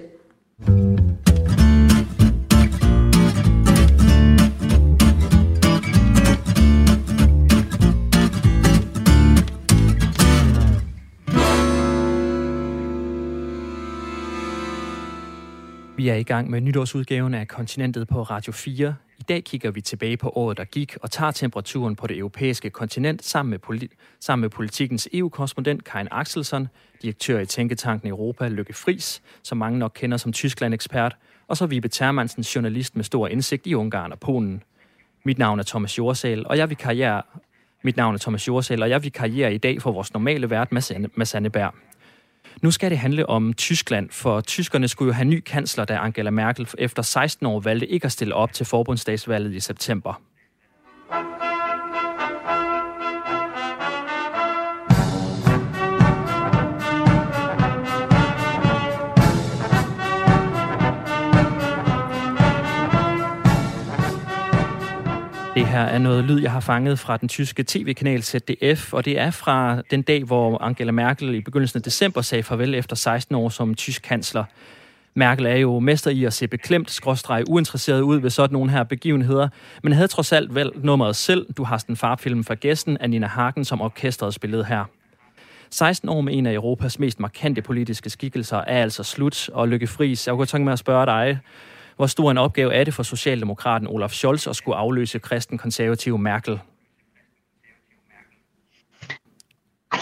Vi er i gang med nytårsudgaven af Kontinentet på Radio 4. I dag kigger vi tilbage på året, der gik, og tager temperaturen på det europæiske kontinent sammen med, politi- sammen med politikens EU-korrespondent Karin Axelsson, direktør i Tænketanken Europa, Lykke Fris, som mange nok kender som Tyskland-ekspert, og så Vibe Termansen, journalist med stor indsigt i Ungarn og Polen. Mit navn er Thomas Jorsal, og jeg vil karriere mit navn er Thomas Jorsal, og jeg vil karriere i dag for vores normale vært, Mads Anneberg. Nu skal det handle om Tyskland, for tyskerne skulle jo have ny kansler, da Angela Merkel efter 16 år valgte ikke at stille op til forbundsdagsvalget i september. Det her er noget lyd, jeg har fanget fra den tyske tv-kanal ZDF, og det er fra den dag, hvor Angela Merkel i begyndelsen af december sagde farvel efter 16 år som tysk kansler. Merkel er jo mester i at se beklemt, skråstreg uinteresseret ud ved sådan nogle her begivenheder, men havde trods alt vel nummeret selv. Du har den farfilm fra gæsten af Nina Hagen, som orkestret spillede her. 16 år med en af Europas mest markante politiske skikkelser er altså slut, og Lykke Friis, jeg kunne tænke mig at spørge dig, hvor stor en opgave er det for Socialdemokraten Olaf Scholz at skulle afløse kristen konservative Merkel?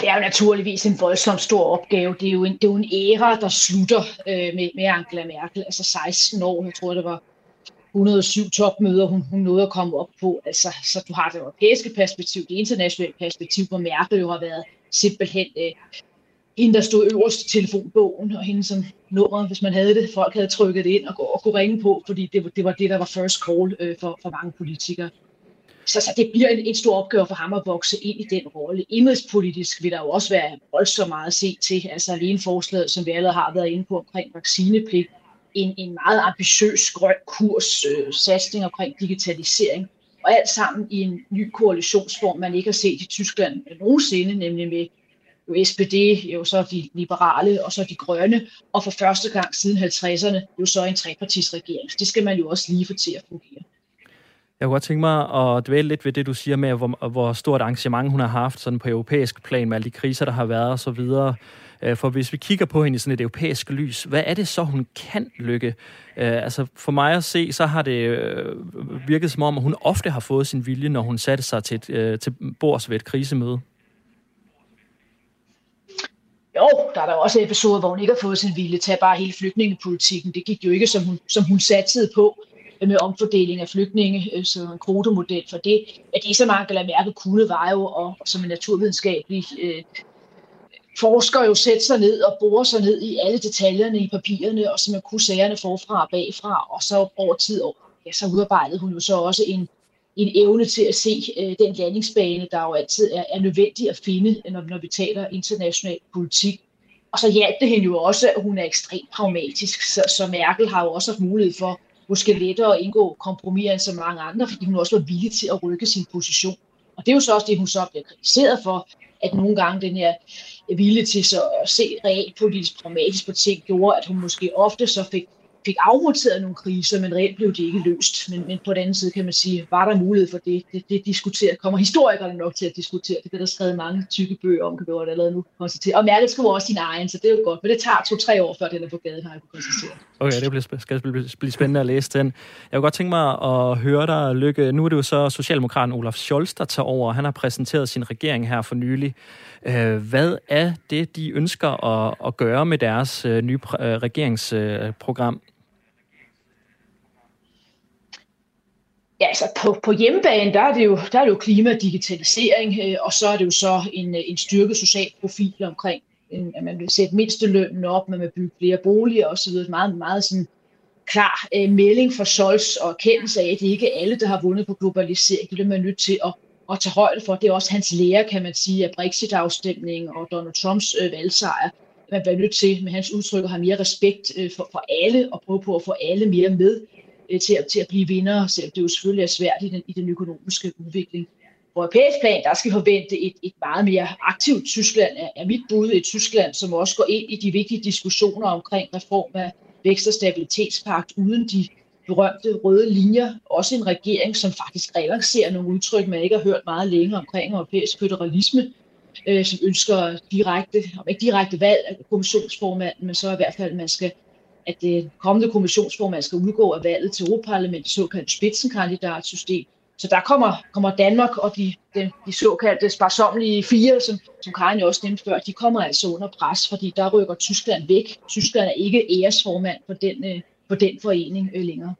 Det er jo naturligvis en voldsomt stor opgave. Det er jo en, det er jo en æra, der slutter øh, med, med Angela Merkel. Altså 16 år, jeg tror det var 107 topmøder, hun, hun nåede at komme op på. Altså, så du har det europæiske perspektiv, det internationale perspektiv, hvor Merkel jo har været simpelthen øh, hende, der stod øverst i telefonbogen, og hende som nummer, hvis man havde det. Folk havde trykket det ind og, og kunne ringe på, fordi det, det var det, der var first call øh, for, for mange politikere. Så, så det bliver en, en stor opgave for ham at vokse ind i den rolle. Indrigspolitisk vil der jo også være voldsomt meget at se til. Altså alene forslaget, som vi allerede har været inde på omkring vaccinepligt, en, en meget ambitiøs grøn kurs, øh, satsning omkring digitalisering, og alt sammen i en ny koalitionsform, man ikke har set i Tyskland nogensinde, nemlig med jo SPD, jo så de liberale, og så de grønne, og for første gang siden 50'erne, jo så en trepartisregering. Så det skal man jo også lige få til at fungere. Jeg kunne godt tænke mig at dvæle lidt ved det, du siger med, hvor, hvor stort arrangement hun har haft sådan på europæisk plan med alle de kriser, der har været og så videre. Øh, for hvis vi kigger på hende i sådan et europæisk lys, hvad er det så, hun kan lykke? Øh, altså for mig at se, så har det øh, virket som om, at hun ofte har fået sin vilje, når hun satte sig til, et, til bords ved et krisemøde. Jo, der er der også episoder, hvor hun ikke har fået sin vilje. Tag bare hele flygtningepolitikken. Det gik jo ikke, som hun, som hun satsede på øh, med omfordeling af flygtninge, øh, så en kvotemodel for det. At det, som Angela Merkel kunne, var jo, og, og som en naturvidenskabelig øh, forsker jo sætte sig ned og bore sig ned i alle detaljerne i papirerne, og så man kunne sagerne forfra og bagfra, og så over tid, ja, så udarbejdede hun jo så også en, en evne til at se øh, den landingsbane, der jo altid er, er nødvendig at finde, når, når vi taler international politik. Og så hjalp det hende jo også, at hun er ekstremt pragmatisk, så, så Merkel har jo også haft mulighed for måske lettere at indgå kompromiser end så mange andre, fordi hun også var villig til at rykke sin position. Og det er jo så også det, hun så bliver kritiseret for, at nogle gange den her vilje til så at se reelt politisk pragmatisk på ting, gjorde, at hun måske ofte så fik fik afmonteret nogle kriser, men reelt blev de ikke løst. Men, men på den anden side kan man sige, var der mulighed for det? Det, det diskuterer, kommer historikerne nok til at diskutere. Det bliver der skrevet mange tykke bøger om, kan vi godt allerede nu konstatere. Og Merkel skriver også sin egen, så det er jo godt. Men det tager to-tre år, før den er på gaden, har jeg kunne konstatere. Okay, det bliver, skal blive spændende at læse den. Jeg kunne godt tænke mig at høre dig, Lykke. Nu er det jo så Socialdemokraten Olaf Scholz, der tager over. Han har præsenteret sin regering her for nylig. Øh, hvad er det, de ønsker at, at gøre med deres øh, nye øh, regeringsprogram? Ja, altså på, på hjemmebane, der er, det jo, der er det jo klima og digitalisering, øh, og så er det jo så en, øh, en styrket social profil omkring, en, at man vil sætte mindstelønnen op, man vil bygge flere boliger osv. Meget, meget sådan klar øh, melding for Sols og erkendelse af, at det ikke er alle, der har vundet på globalisering. Det bliver man nødt til at, at tage højde for. Det er også hans lære, kan man sige, af Brexit-afstemningen og Donald Trumps øh, valgsejr. Man bliver nødt til med hans udtryk at have mere respekt øh, for, for alle og prøve på at få alle mere med øh, til, at, til at blive vinder, selvom det jo selvfølgelig er svært i den, i den økonomiske udvikling. På europæisk plan, der skal forvente et, et meget mere aktivt Tyskland, er, er mit bud et Tyskland, som også går ind i de vigtige diskussioner omkring reform af vækst- og stabilitetspagt uden de berømte røde linjer. Også en regering, som faktisk relancerer nogle udtryk, man ikke har hørt meget længe omkring europæisk federalisme, øh, som ønsker direkte, om ikke direkte valg af kommissionsformanden, men så i hvert fald, at man skal at det kommende kommissionsformand skal udgå af valget til Europaparlamentet, såkaldt spidsenkandidatsystem. Så der kommer, kommer Danmark og de, de, de såkaldte sparsomlige fire, som, som Karin også nævnte før, de kommer altså under pres, fordi der rykker Tyskland væk. Tyskland er ikke æresformand for den, øh, for den forening øh, længere.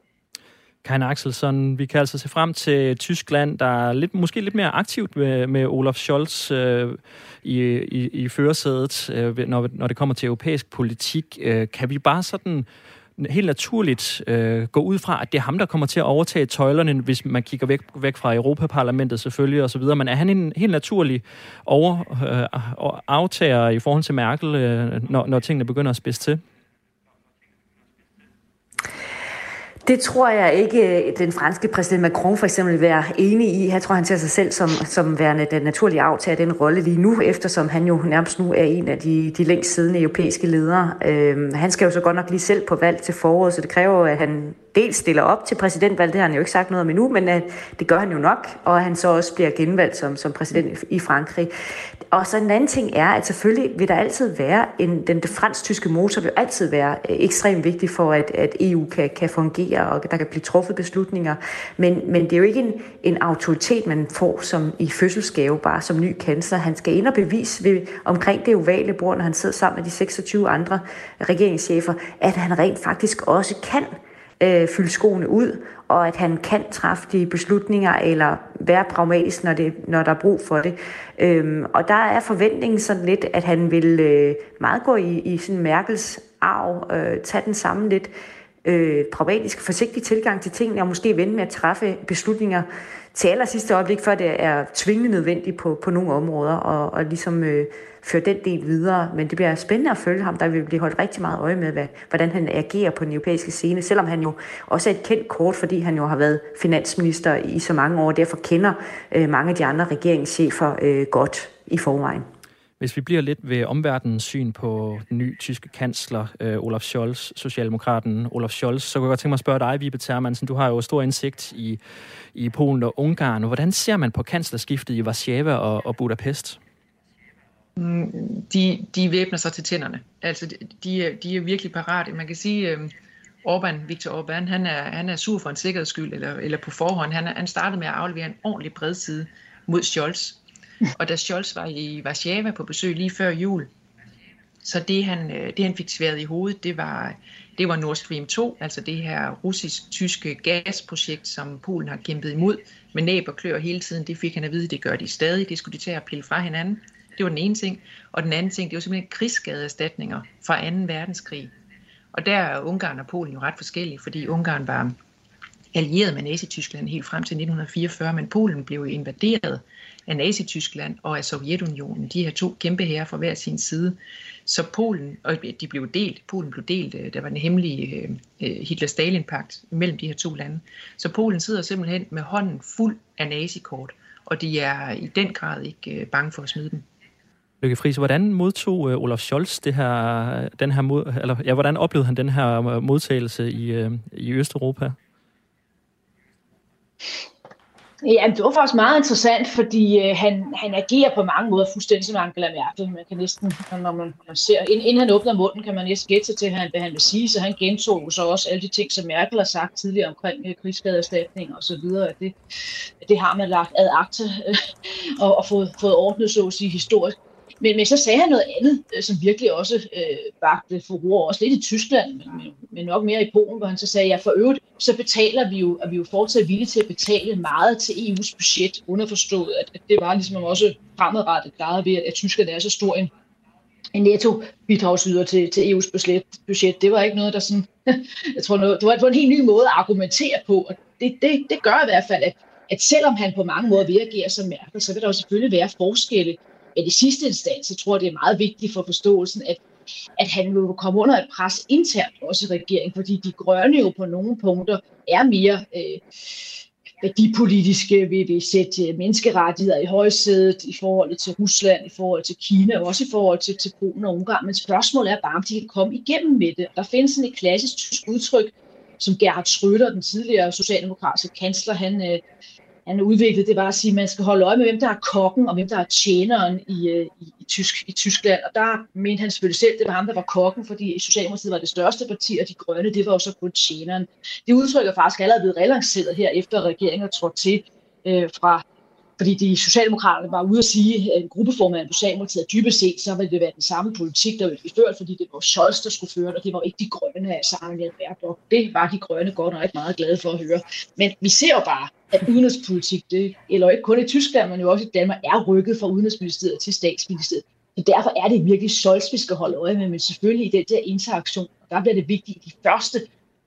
Karin Axelsson, vi kan altså se frem til Tyskland, der er lidt, måske lidt mere aktivt med, med Olaf Scholz øh, i, i, i førersædet, øh, når, når det kommer til europæisk politik. Øh, kan vi bare sådan helt naturligt øh, gå ud fra, at det er ham, der kommer til at overtage tøjlerne, hvis man kigger væk, væk fra Europaparlamentet selvfølgelig og så videre. Men er han en helt naturlig over, øh, aftager i forhold til Merkel, øh, når, når tingene begynder at spidse til? Det tror jeg ikke, øh, den franske præsident Macron for eksempel vil være enig i. Jeg tror, han ser sig selv som, som værende den naturlige aftager den rolle lige nu, eftersom han jo nærmest nu er en af de, de længst siddende europæiske ledere. Øhm, han skal jo så godt nok lige selv på valg til foråret, så det kræver jo, at han dels stiller op til præsidentvalg, det har han jo ikke sagt noget om endnu, men at det gør han jo nok, og at han så også bliver genvalgt som, som præsident i Frankrig. Og så en anden ting er, at selvfølgelig vil der altid være, en, den fransk-tyske motor vil altid være øh, ekstremt vigtig for, at, at EU kan, kan fungere, og der kan blive truffet beslutninger. Men, men det er jo ikke en, en autoritet, man får som i fødselsgave, bare som ny kansler. Han skal ind og bevise ved, omkring det ovale bord, når han sidder sammen med de 26 andre regeringschefer, at han rent faktisk også kan øh, fylde skoene ud, og at han kan træffe de beslutninger eller være pragmatisk, når, det, når der er brug for det. Øhm, og der er forventningen sådan lidt, at han vil øh, meget gå i, i sådan Merkels arv, øh, tage den samme lidt øh, pragmatisk, forsigtig tilgang til tingene, og måske vente med at træffe beslutninger til aller sidste øjeblik, før det er tvingende nødvendigt på, på nogle områder, og, og ligesom øh, føre den del videre. Men det bliver spændende at følge ham. Der vil blive holdt rigtig meget øje med, hvad, hvordan han agerer på den europæiske scene, selvom han jo også er et kendt kort, fordi han jo har været finansminister i så mange år, og derfor kender øh, mange af de andre regeringschefer øh, godt i forvejen. Hvis vi bliver lidt ved omverdenens syn på den nye tyske kansler, øh, Olaf Scholz, Socialdemokraten Olaf Scholz, så kunne jeg godt tænke mig at spørge dig, Vibe Termansen. Du har jo stor indsigt i, i Polen og Ungarn. Hvordan ser man på kanslerskiftet i Warszawa og, og Budapest? Mm, de, de væbner sig til tænderne. Altså, de, de, er, virkelig parate. Man kan sige, øh, Orbán, Viktor Orbán, han er, han er sur for en sikkerheds skyld, eller, eller på forhånd. Han, er, han startede med at aflevere en ordentlig bredside mod Scholz. Og da Scholz var i Warszawa på besøg lige før jul, så det han, øh, det han fik sværet i hovedet, det var, det var Nord Stream 2, altså det her russisk-tyske gasprojekt, som Polen har kæmpet imod med næb og klør hele tiden. Det fik han at vide, det gør de stadig. Det skulle de tage at pille fra hinanden. Det var den ene ting. Og den anden ting, det var simpelthen krigsskadeerstatninger fra 2. verdenskrig. Og der er Ungarn og Polen jo ret forskellige, fordi Ungarn var allieret med Nazi-Tyskland helt frem til 1944, men Polen blev invaderet af Nazi-Tyskland og af Sovjetunionen. De her to kæmpe herrer fra hver sin side. Så Polen, og de blev delt, Polen blev delt, øh, der var en hemmelig øh, øh, Hitler-Stalin-pagt mellem de her to lande. Så Polen sidder simpelthen med hånden fuld af nazikort, og de er i den grad ikke bange for at smide dem. Lykke Friis, hvordan modtog Olaf Scholz det her, den her mod, eller, ja, hvordan oplevede han den her modtagelse i, i Østeuropa? Ja, det var faktisk meget interessant, fordi øh, han, han agerer på mange måder fuldstændig som Angela Merkel. Man kan næsten, når man, man ser, inden, inden han åbner munden, kan man næsten gætte sig til, hvad han, hvad han vil sige, så han gentog så også alle de ting, som Merkel har sagt tidligere omkring øh, krigsskadeerstatning og så videre, at det, det har man lagt ad akte øh, og, og fået, fået ordnet, så at sige, historisk. Men, men så sagde han noget andet, øh, som virkelig også øh, bagte for også lidt i Tyskland, men, men nok mere i Polen, hvor han så sagde, ja for øvrigt, så betaler vi jo, at vi jo fortsat villige til at betale meget til EU's budget, underforstået, at, at det var ligesom også fremadrettet klaret ved, at, at Tyskland er så stor en, en netto bidragsyder til, til EU's budget. Det var ikke noget, der sådan, jeg tror, noget, det var, det en helt ny måde at argumentere på, og det, det, det gør i hvert fald, at at selvom han på mange måder vil agere som Merkel, så vil der jo selvfølgelig være forskelle. Men i sidste instans, så tror jeg, det er meget vigtigt for forståelsen, at, at han vil komme under et pres internt også i regeringen, fordi de grønne jo på nogle punkter er mere øh, værdipolitiske, vil vi sætte øh, menneskerettigheder i højsædet i forhold til Rusland, i forhold til Kina, og også i forhold til, til Polen og Ungarn. Men spørgsmålet er bare, om de kan komme igennem med det. Der findes sådan et klassisk tysk udtryk, som Gerhard Schröder, den tidligere socialdemokratiske kansler, han, øh, han udviklede, det var at sige, at man skal holde øje med, hvem der er kokken og hvem der er tjeneren i, øh, i, i, Tysk, i Tyskland. Og der mente han selvfølgelig selv, det var ham, der var kokken, fordi Socialdemokratiet var det største parti, og de grønne, det var jo så kun tjeneren. Det udtrykker faktisk allerede blevet relanceret her, efter regeringen er trådt til øh, fra fordi de socialdemokraterne var ude at sige, at en gruppeformand på Socialdemokratiet, dybest set, så ville det være den samme politik, der ville blive ført, fordi det var Scholz, der skulle føre og det var ikke de grønne af Sarah Baerbock. Det var de grønne godt og ikke meget glade for at høre. Men vi ser jo bare, at udenrigspolitik, det, eller ikke kun i Tyskland, men jo også i Danmark, er rykket fra udenrigsministeriet til statsministeriet. Så derfor er det virkelig Scholz, vi skal holde øje med, men selvfølgelig i den der interaktion, der bliver det vigtigt i de første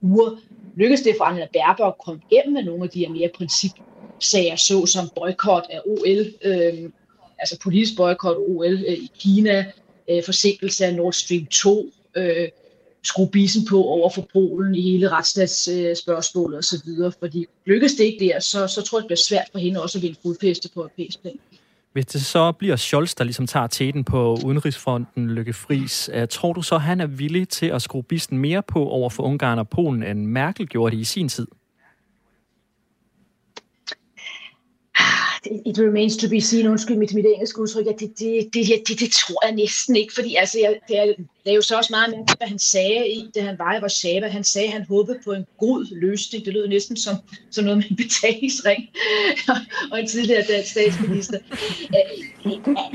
uger, lykkes det for Anna Baerbock at komme igennem med nogle af de her mere principsager, såsom boykot af OL, øh, altså politisk boykot af OL øh, i Kina, øh, forsinkelse af Nord Stream 2, øh, skrue bisen på over for Polen i hele retsstatsspørgsmålet osv. Fordi lykkes det ikke der, så, så tror jeg, det bliver svært for hende også at vinde fodfæste på europæisk plan. Hvis det så bliver Scholz, der ligesom tager teten på udenrigsfronten, Lykke Friis, øh, tror du så, han er villig til at skrue bisen mere på over for Ungarn og Polen, end Merkel gjorde det i sin tid? Ah, it remains to be seen, undskyld mit, mit engelske udtryk, at det, det, det, det, det tror jeg næsten ikke, fordi altså, jeg, det, er, det er jo så også meget med, hvad han sagde, i, da han var i Warszawa. Han sagde, at han håbede på en god løsning. Det lød næsten som, som noget med en betalingsring og en tidligere dansk statsminister.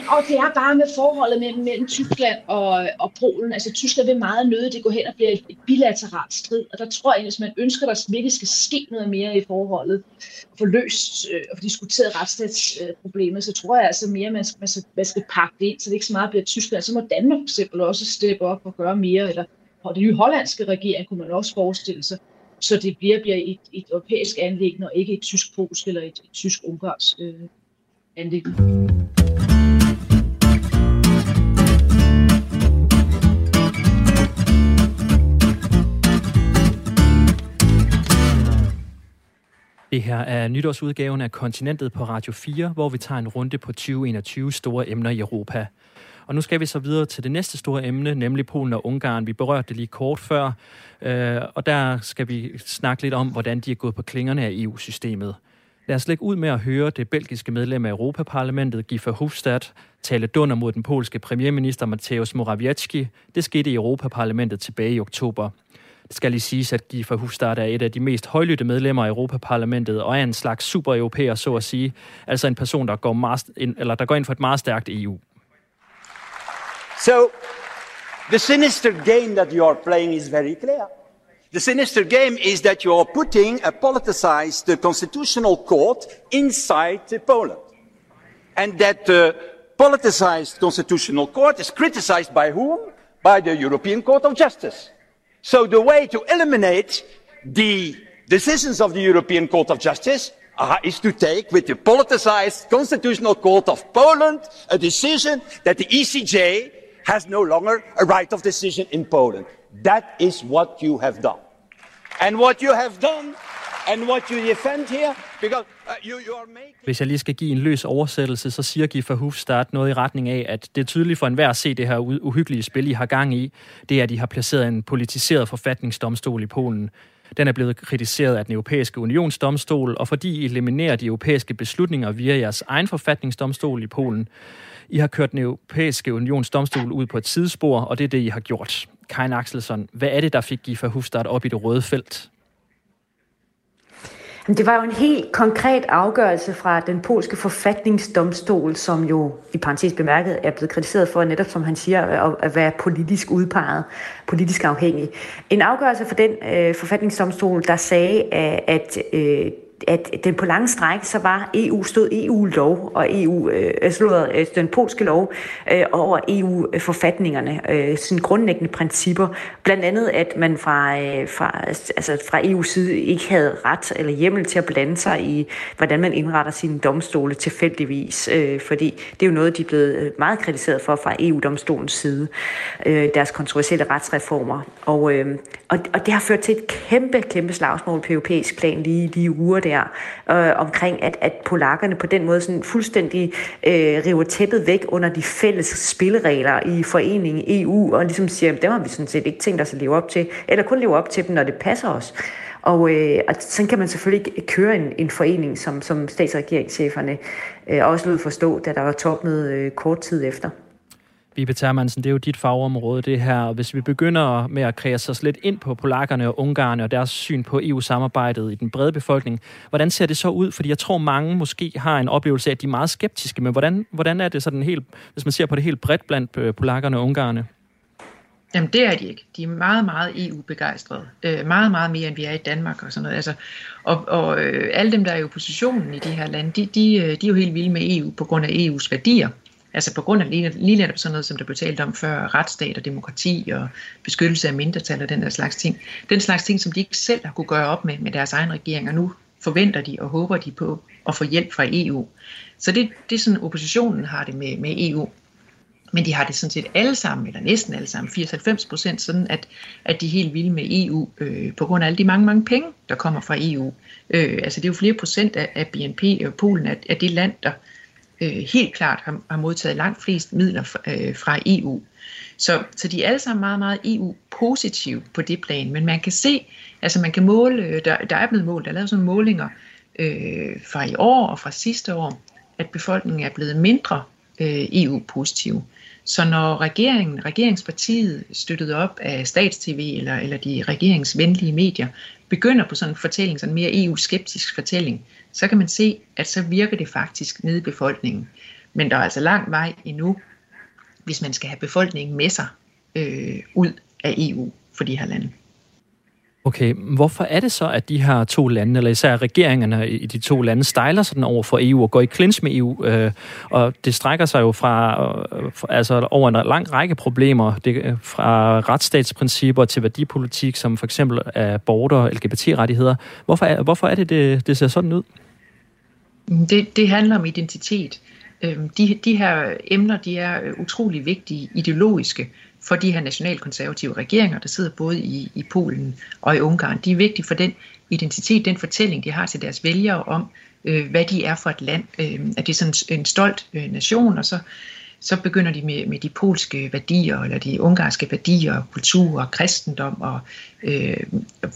Og det er bare med forholdet mellem, mellem Tyskland og, og Polen. Altså Tyskland vil meget nøde, det går hen og bliver et, bilateralt strid, og der tror jeg, hvis man ønsker, at der virkelig skal ske noget mere i forholdet, og få løst øh, og få diskuteret retsstatsproblemet, så tror jeg altså mere, at man skal, man skal, man skal pakke det ind, så det ikke så meget bliver Tyskland. Så må Danmark for eksempel også steppe op og gøre mere, eller og den nye hollandske regering kunne man også forestille sig, så det bliver, bliver et, et europæisk anlæg, og ikke et tysk-polsk eller et, et tysk-ungarsk øh, anlæg. Det her er nytårsudgaven af Kontinentet på Radio 4, hvor vi tager en runde på 2021 store emner i Europa. Og nu skal vi så videre til det næste store emne, nemlig Polen og Ungarn. Vi berørte det lige kort før, øh, og der skal vi snakke lidt om, hvordan de er gået på klingerne af EU-systemet. Lad os lægge ud med at høre det belgiske medlem af Europaparlamentet, Guy Verhofstadt, tale dunder mod den polske premierminister Mateusz Morawiecki. Det skete i Europaparlamentet tilbage i oktober. Skal lige sige, at Guy Verhofstadt er et af de mest højlytte medlemmer af Europaparlamentet og er en slags super-europæer, så at sige. Altså en person, der går, meget, eller der går ind for et meget stærkt EU. So, the sinister game that you are playing is very clear. The sinister game is that you are putting a politicized uh, constitutional court inside Poland. And that uh, politicized constitutional court is criticized by whom? By the European Court of Justice. So the way to eliminate the decisions of the European Court of Justice uh, is to take with the politicized constitutional court of Poland a decision that the ECJ has no longer a right of decision in Poland. That is what you have done. And what you have done and what you defend here, because Hvis jeg lige skal give en løs oversættelse, så siger Giffer Hufstad noget i retning af, at det er tydeligt for enhver at se det her uhyggelige spil, I har gang i. Det er, at I har placeret en politiseret forfatningsdomstol i Polen. Den er blevet kritiseret af den europæiske unionsdomstol, og fordi I eliminerer de europæiske beslutninger via jeres egen forfatningsdomstol i Polen, i har kørt den europæiske unionsdomstol ud på et sidespor, og det er det, I har gjort. Kein Axelsson, hvad er det, der fik Giffer Hufstad op i det røde felt? Det var jo en helt konkret afgørelse fra den polske forfatningsdomstol, som jo i parentes bemærket er blevet kritiseret for netop, som han siger, at være politisk udpeget, politisk afhængig. En afgørelse fra den øh, forfatningsdomstol, der sagde, at øh, at den på lange stræk, så var EU, stod EU-lov og EU, øh, slået, øh, altså, den polske lov øh, over EU-forfatningerne, øh, sine grundlæggende principper. Blandt andet, at man fra, øh, fra, altså fra EU's side ikke havde ret eller hjemmel til at blande sig i, hvordan man indretter sine domstole tilfældigvis, øh, fordi det er jo noget, de er blevet meget kritiseret for fra EU-domstolens side, øh, deres kontroversielle retsreformer. Og, øh, og, og det har ført til et kæmpe, kæmpe slagsmål på europæisk plan lige lige uger der, øh, omkring at, at polakkerne på den måde sådan fuldstændig øh, river tæppet væk under de fælles spilleregler i foreningen EU, og ligesom siger, dem har vi sådan set ikke tænkt os at leve op til, eller kun leve op til dem, når det passer os. Og, øh, og sådan kan man selvfølgelig ikke køre en, en forening, som, som statsregeringscheferne øh, også lød forstå, da der var topmøde øh, kort tid efter. Vibe Termansen, det er jo dit fagområde, det her. Hvis vi begynder med at kredse os lidt ind på polakkerne og ungarerne og deres syn på EU-samarbejdet i den brede befolkning, hvordan ser det så ud? Fordi jeg tror, mange måske har en oplevelse af, at de er meget skeptiske, men hvordan, hvordan er det sådan helt, hvis man ser på det helt bredt blandt øh, polakkerne og ungarerne? Jamen det er de ikke. De er meget, meget EU-begejstrede. Øh, meget, meget mere end vi er i Danmark og sådan noget. Altså, og og øh, alle dem, der er i oppositionen i de her lande, de, de, øh, de er jo helt vilde med EU på grund af EU's værdier. Altså på grund af lige, lige netop sådan noget, som der blev talt om før, retsstat og demokrati og beskyttelse af mindretal og den der slags ting. Den slags ting, som de ikke selv har kunne gøre op med med deres egen regering, og nu forventer de og håber de på at få hjælp fra EU. Så det, det er sådan, oppositionen har det med, med EU. Men de har det sådan set alle sammen, eller næsten alle sammen, 80-90 procent, sådan at, at de er helt vilde med EU, øh, på grund af alle de mange, mange penge, der kommer fra EU. Øh, altså det er jo flere procent af, af BNP, og Polen er, er det land, der øh, Øh, helt klart har, har modtaget langt flest midler fra, øh, fra EU. Så, så de er alle sammen meget, meget EU-positive på det plan, men man kan se, altså man kan måle, øh, der, der er blevet målt, der er lavet sådan målinger øh, fra i år og fra sidste år, at befolkningen er blevet mindre øh, EU-positiv. Så når regeringen, regeringspartiet støttet op af statstv eller, eller de regeringsvenlige medier, begynder på sådan en fortælling, sådan en mere EU-skeptisk fortælling, så kan man se, at så virker det faktisk nede i befolkningen. Men der er altså lang vej endnu, hvis man skal have befolkningen med sig øh, ud af EU for de her lande. Okay, hvorfor er det så, at de her to lande, eller især regeringerne i de to lande, stejler sådan over for EU og går i klins med EU? Øh, og det strækker sig jo fra, øh, altså over en lang række problemer, det, øh, fra retsstatsprincipper til værdipolitik, som for eksempel border og LGBT-rettigheder. Hvorfor er, hvorfor er det, det, det ser sådan ud? Det, det handler om identitet. Øhm, de, de her emner, de er utrolig vigtige ideologiske for de her nationalkonservative regeringer, der sidder både i, i Polen og i Ungarn. De er vigtige for den identitet, den fortælling, de har til deres vælgere om, øh, hvad de er for et land. Øh, at det er sådan en stolt øh, nation, og så, så begynder de med, med de polske værdier, eller de ungarske værdier, kultur og kristendom, og, øh,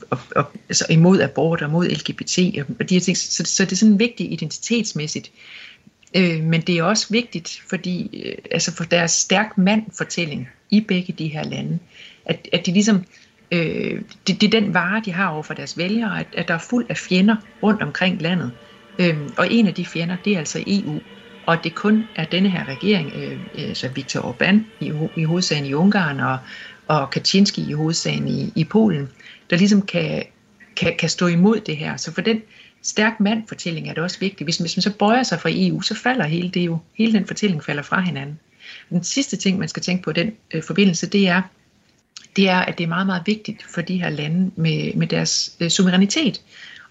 og, og altså imod abort og mod LGBT, og de her ting. Så, så det er sådan vigtigt identitetsmæssigt. Øh, Øh, men det er også vigtigt, fordi øh, altså for deres stærk mand-fortælling, i begge de her lande. At, at de ligesom, øh, det, det er den vare, de har over for deres vælgere, at, at der er fuld af fjender rundt omkring landet. Øh, og en af de fjender, det er altså EU. Og det kun er denne her regering, øh, altså Viktor Orbán i, i hovedsagen i Ungarn og, og Kaczynski i hovedsagen i, i Polen, der ligesom kan, kan, kan stå imod det her. Så for den stærk mand-fortælling er det også vigtigt. Hvis, hvis man så bøjer sig fra EU, så falder hele det jo. Hele den fortælling falder fra hinanden. Den sidste ting, man skal tænke på i den øh, forbindelse, det er, det er, at det er meget, meget vigtigt for de her lande med, med deres øh, suverænitet.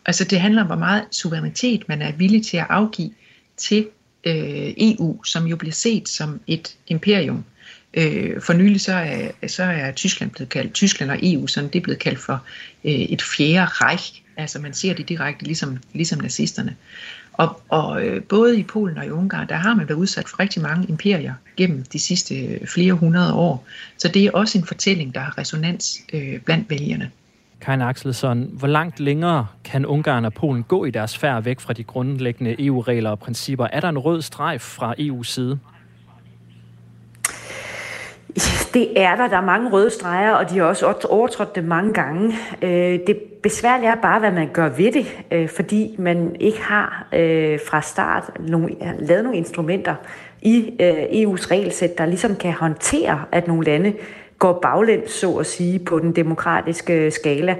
Altså det handler om, hvor meget suverænitet man er villig til at afgive til øh, EU, som jo bliver set som et imperium. Øh, for nylig så er, så er Tyskland blevet kaldt, Tyskland og EU, sådan det er blevet kaldt for øh, et fjerde reich. Altså man ser det direkte ligesom, ligesom nazisterne. Og, og øh, både i Polen og i Ungarn, der har man været udsat for rigtig mange imperier gennem de sidste øh, flere hundrede år. Så det er også en fortælling, der har resonans øh, blandt vælgerne. Karin Axelsson, hvor langt længere kan Ungarn og Polen gå i deres færd væk fra de grundlæggende EU-regler og principper? Er der en rød streg fra EU's side? Det er der. Der er mange røde streger, og de har også overtrådt det mange gange. Øh, det besværlige er bare, hvad man gør ved det, øh, fordi man ikke har øh, fra start lavet nogle instrumenter i EU's regelsæt, der ligesom kan håndtere, at nogle lande går baglæns, så at sige, på den demokratiske skala.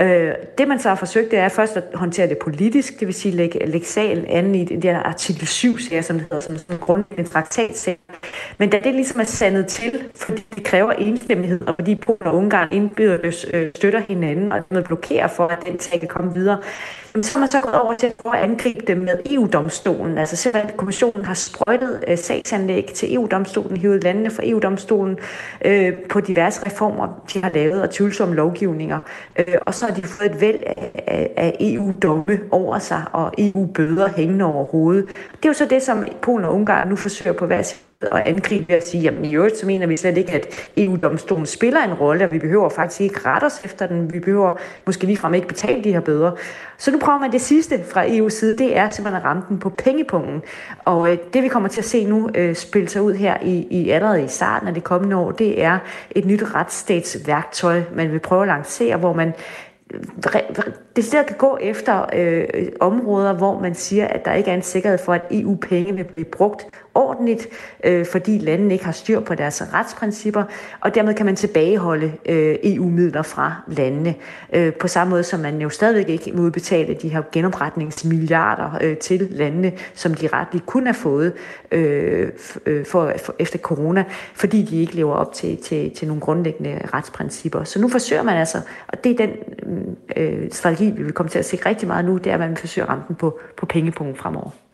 Øh, det man så har forsøgt, det er først at håndtere det politisk, det vil sige lægge, lægge sagen an i den der artikel 7 sager, som det hedder, som en grundlæggende traktatsag. Men da det ligesom er sandet til, fordi det kræver enstemmighed, og fordi Polen og Ungarn indbyrdes øh, støtter hinanden, og dermed blokerer for, at den sag kan komme videre, så har man så gået over til at prøve at angribe det med EU-domstolen. Altså selvom kommissionen har sprøjtet øh, sagsanlæg til EU-domstolen, hivet landene fra EU-domstolen øh, på diverse reformer, de har lavet, og tvivlsomme lovgivninger. Øh, og så har de fået et væld af, af, af EU-domme over sig, og EU-bøder hængende over hovedet. Det er jo så det, som Polen og Ungarn nu forsøger på hver at angribe og sige, jamen i øvrigt så mener vi slet ikke, at EU-domstolen spiller en rolle, og vi behøver faktisk ikke rette os efter den. Vi behøver måske ligefrem ikke betale de her bøder. Så nu prøver man det sidste fra EU's side, det er simpelthen at ramme den på pengepungen. Og øh, det vi kommer til at se nu øh, spille sig ud her i, i allerede i starten af det kommende år, det er et nyt retsstatsværktøj, man vil prøve at lancere, hvor man øh, det stedet kan gå efter øh, områder, hvor man siger, at der ikke er en sikkerhed for, at EU-penge vil blive brugt ordentligt, øh, fordi landene ikke har styr på deres retsprincipper, og dermed kan man tilbageholde øh, EU-midler fra landene. Øh, på samme måde som man jo stadigvæk ikke må udbetale de her genopretningsmilliarder øh, til landene, som de retligt kunne have fået øh, øh, for, for, efter corona, fordi de ikke lever op til, til, til nogle grundlæggende retsprincipper. Så nu forsøger man altså, og det er den mm, øh, strategi, vi vil komme til at se rigtig meget nu, det er, at man forsøger at ramme den på, på pengepunkten fremover.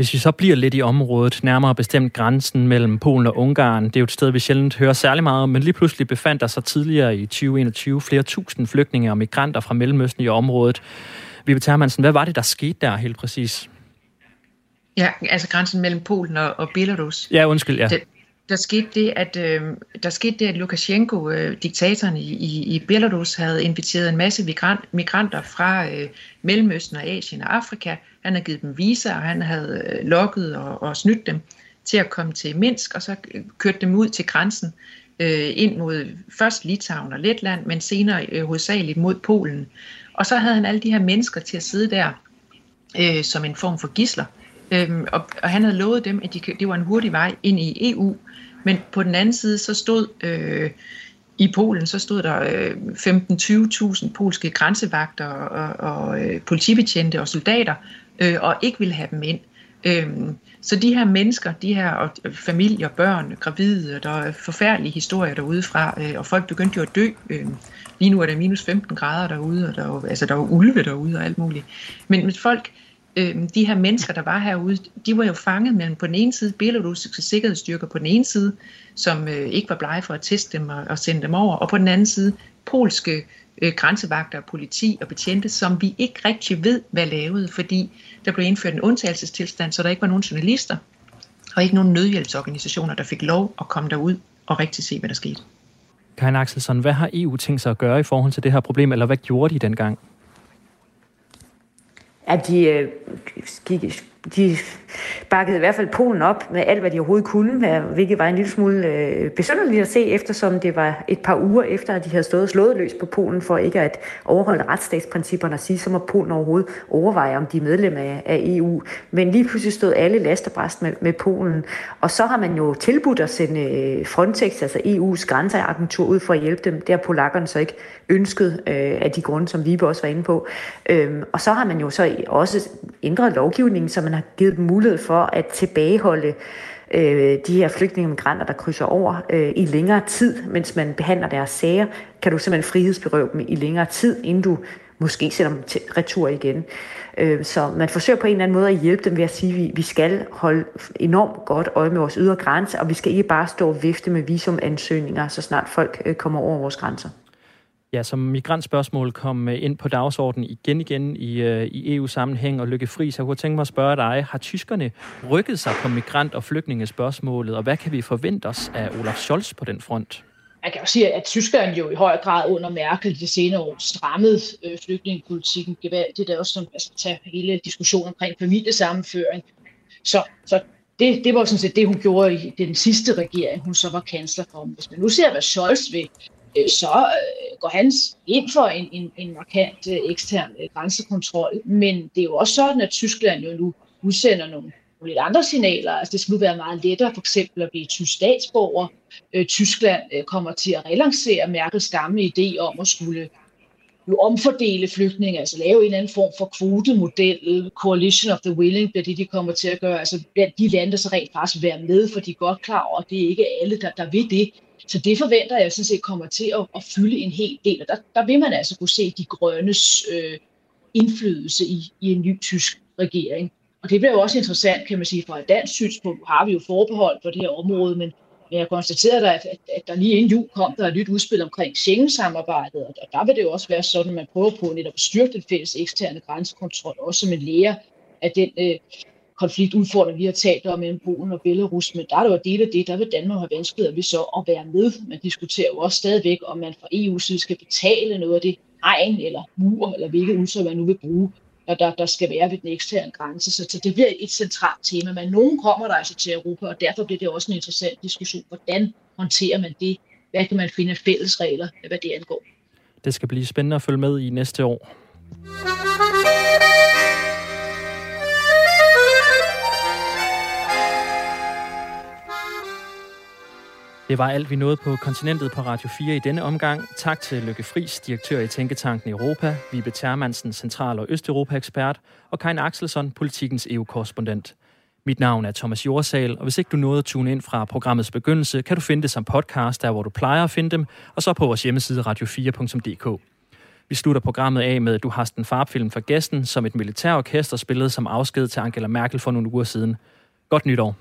Hvis vi så bliver lidt i området, nærmere bestemt grænsen mellem Polen og Ungarn, det er jo et sted, vi sjældent hører særlig meget om, men lige pludselig befandt der sig tidligere i 2021 flere tusind flygtninge og migranter fra Mellemøsten i området. Vi Termansen, hvad var det, der skete der helt præcis? Ja, altså grænsen mellem Polen og, og Belarus. Ja, undskyld, ja. Det, der skete det, at, øh, der skete det, at Lukashenko, øh, diktatoren i, i, i Belarus, havde inviteret en masse migrant, migranter fra øh, Mellemøsten og Asien og Afrika. Han havde givet dem visa, og han havde øh, lokket og, og snydt dem til at komme til Minsk, og så øh, kørt dem ud til grænsen øh, ind mod først Litauen og Letland, men senere øh, hovedsageligt mod Polen. Og så havde han alle de her mennesker til at sidde der øh, som en form for gisler. Øhm, og, og han havde lovet dem, at de, det var en hurtig vej ind i EU, men på den anden side, så stod øh, i Polen, så stod der øh, 15-20.000 polske grænsevagter og, og øh, politibetjente og soldater, øh, og ikke ville have dem ind. Øhm, så de her mennesker, de her og øh, familier, børn, gravide, der er forfærdelige historier derude fra, øh, og folk begyndte jo at dø. Øh, lige nu er der minus 15 grader derude, og der er, altså, der er ulve derude og alt muligt. Men, men folk, øh, de her mennesker, der var herude, de var jo fanget mellem på den ene side belarusiske sikkerhedsstyrker på den ene side, som øh, ikke var blege for at teste dem og, og sende dem over, og på den anden side polske øh, grænsevagter, politi og betjente, som vi ikke rigtig ved, hvad lavede, fordi der blev indført en undtagelsestilstand, så der ikke var nogen journalister og ikke nogen nødhjælpsorganisationer, der fik lov at komme derud og rigtig se, hvad der skete. Karin Axelsson, hvad har EU tænkt sig at gøre i forhold til det her problem, eller hvad gjorde de dengang? At de, øh, de bakkede i hvert fald Polen op med alt, hvad de overhovedet kunne, hvilket var en lille smule øh, besynderligt at se, eftersom det var et par uger efter, at de havde stået slået løs på Polen for ikke at overholde retsstatsprincipperne og sige, så må Polen overhovedet overveje, om de er medlem af, af EU. Men lige pludselig stod alle lasterbræst med, med Polen, og så har man jo tilbudt at sende øh, Frontex, altså EU's grænseagentur, ud for at hjælpe dem. Det har polakkerne så ikke ønsket øh, af de grunde, som Vibe også var inde på. Øhm, og så har man jo så også ændret lovgivningen, så man har givet dem mulighed for at tilbageholde øh, de her flygtninge og migranter, der krydser over øh, i længere tid, mens man behandler deres sager, kan du simpelthen frihedsberøve dem i længere tid, inden du måske sender dem til retur igen. Øh, så man forsøger på en eller anden måde at hjælpe dem ved at sige, at vi, vi skal holde enormt godt øje med vores ydre grænse, og vi skal ikke bare stå og vifte med visumansøgninger, så snart folk øh, kommer over vores grænser. Ja, som migrantspørgsmål kom øh, ind på dagsordenen igen igen i, øh, i EU-sammenhæng og Lykke Fri, så jeg kunne tænke mig at spørge dig, har tyskerne rykket sig på migrant- og flygtningespørgsmålet, og hvad kan vi forvente os af Olaf Scholz på den front? Man kan jo sige, at tyskerne jo i høj grad under Merkel de senere år strammede øh, flygtningepolitikken gevaldigt, er også som at tage hele diskussionen omkring familiesammenføring. Så, så det, det var sådan set det, hun gjorde i den sidste regering, hun så var kansler for. Hvis man nu ser, hvad Scholz vil, Øh, så øh, går han ind for en, en, en markant øh, ekstern grænsekontrol. Men det er jo også sådan, at Tyskland jo nu udsender nogle nogle lidt andre signaler. Altså det skal nu være meget lettere for eksempel at blive tysk statsborger. Øh, Tyskland øh, kommer til at relancere Merkels gamle idé om at skulle jo omfordele flygtninge, altså lave en eller anden form for kvotemodel, coalition of the willing, bliver det, de kommer til at gøre, altså blandt de lande, der så rent faktisk være med, for de er godt klar over, at det er ikke alle, der, der vil det. Så det forventer jeg sådan set kommer til at, at fylde en hel del, og der, der vil man altså kunne se de grønnes øh, indflydelse i, i en ny tysk regering. Og det bliver jo også interessant, kan man sige, fra et dansk synspunkt. har vi jo forbehold på det her område, men men jeg da, at, at, at der lige inden jul kom der et nyt udspil omkring Schengen-samarbejdet, og der vil det jo også være sådan, at man prøver på netop at styrke den fælles eksterne grænsekontrol, også som en lære af den øh, konfliktudfordring, vi har talt om mellem Polen og Belarus, men der er der jo del af det, der vil Danmark have vanskeligheder ved så at være med. Man diskuterer jo også stadigvæk, om man fra EU's side skal betale noget af det egen eller mur, eller hvilket udtryk man nu vil bruge der, der, der skal være ved den eksterne grænse. Så, så det bliver et centralt tema. Men nogen kommer der altså til Europa, og derfor bliver det også en interessant diskussion. Hvordan håndterer man det? Hvad kan man finde fælles regler, hvad det angår? Det skal blive spændende at følge med i næste år. Det var alt, vi nåede på kontinentet på Radio 4 i denne omgang. Tak til Lykke Friis, direktør i Tænketanken Europa, Vibe Termansen, Central- og Østeuropa-ekspert, og Kein Axelsson, politikens EU-korrespondent. Mit navn er Thomas Jorsal, og hvis ikke du nåede at tune ind fra programmets begyndelse, kan du finde det som podcast, der hvor du plejer at finde dem, og så på vores hjemmeside radio4.dk. Vi slutter programmet af med Du har den farbfilm for gæsten, som et militærorkester spillede som afsked til Angela Merkel for nogle uger siden. Godt nytår.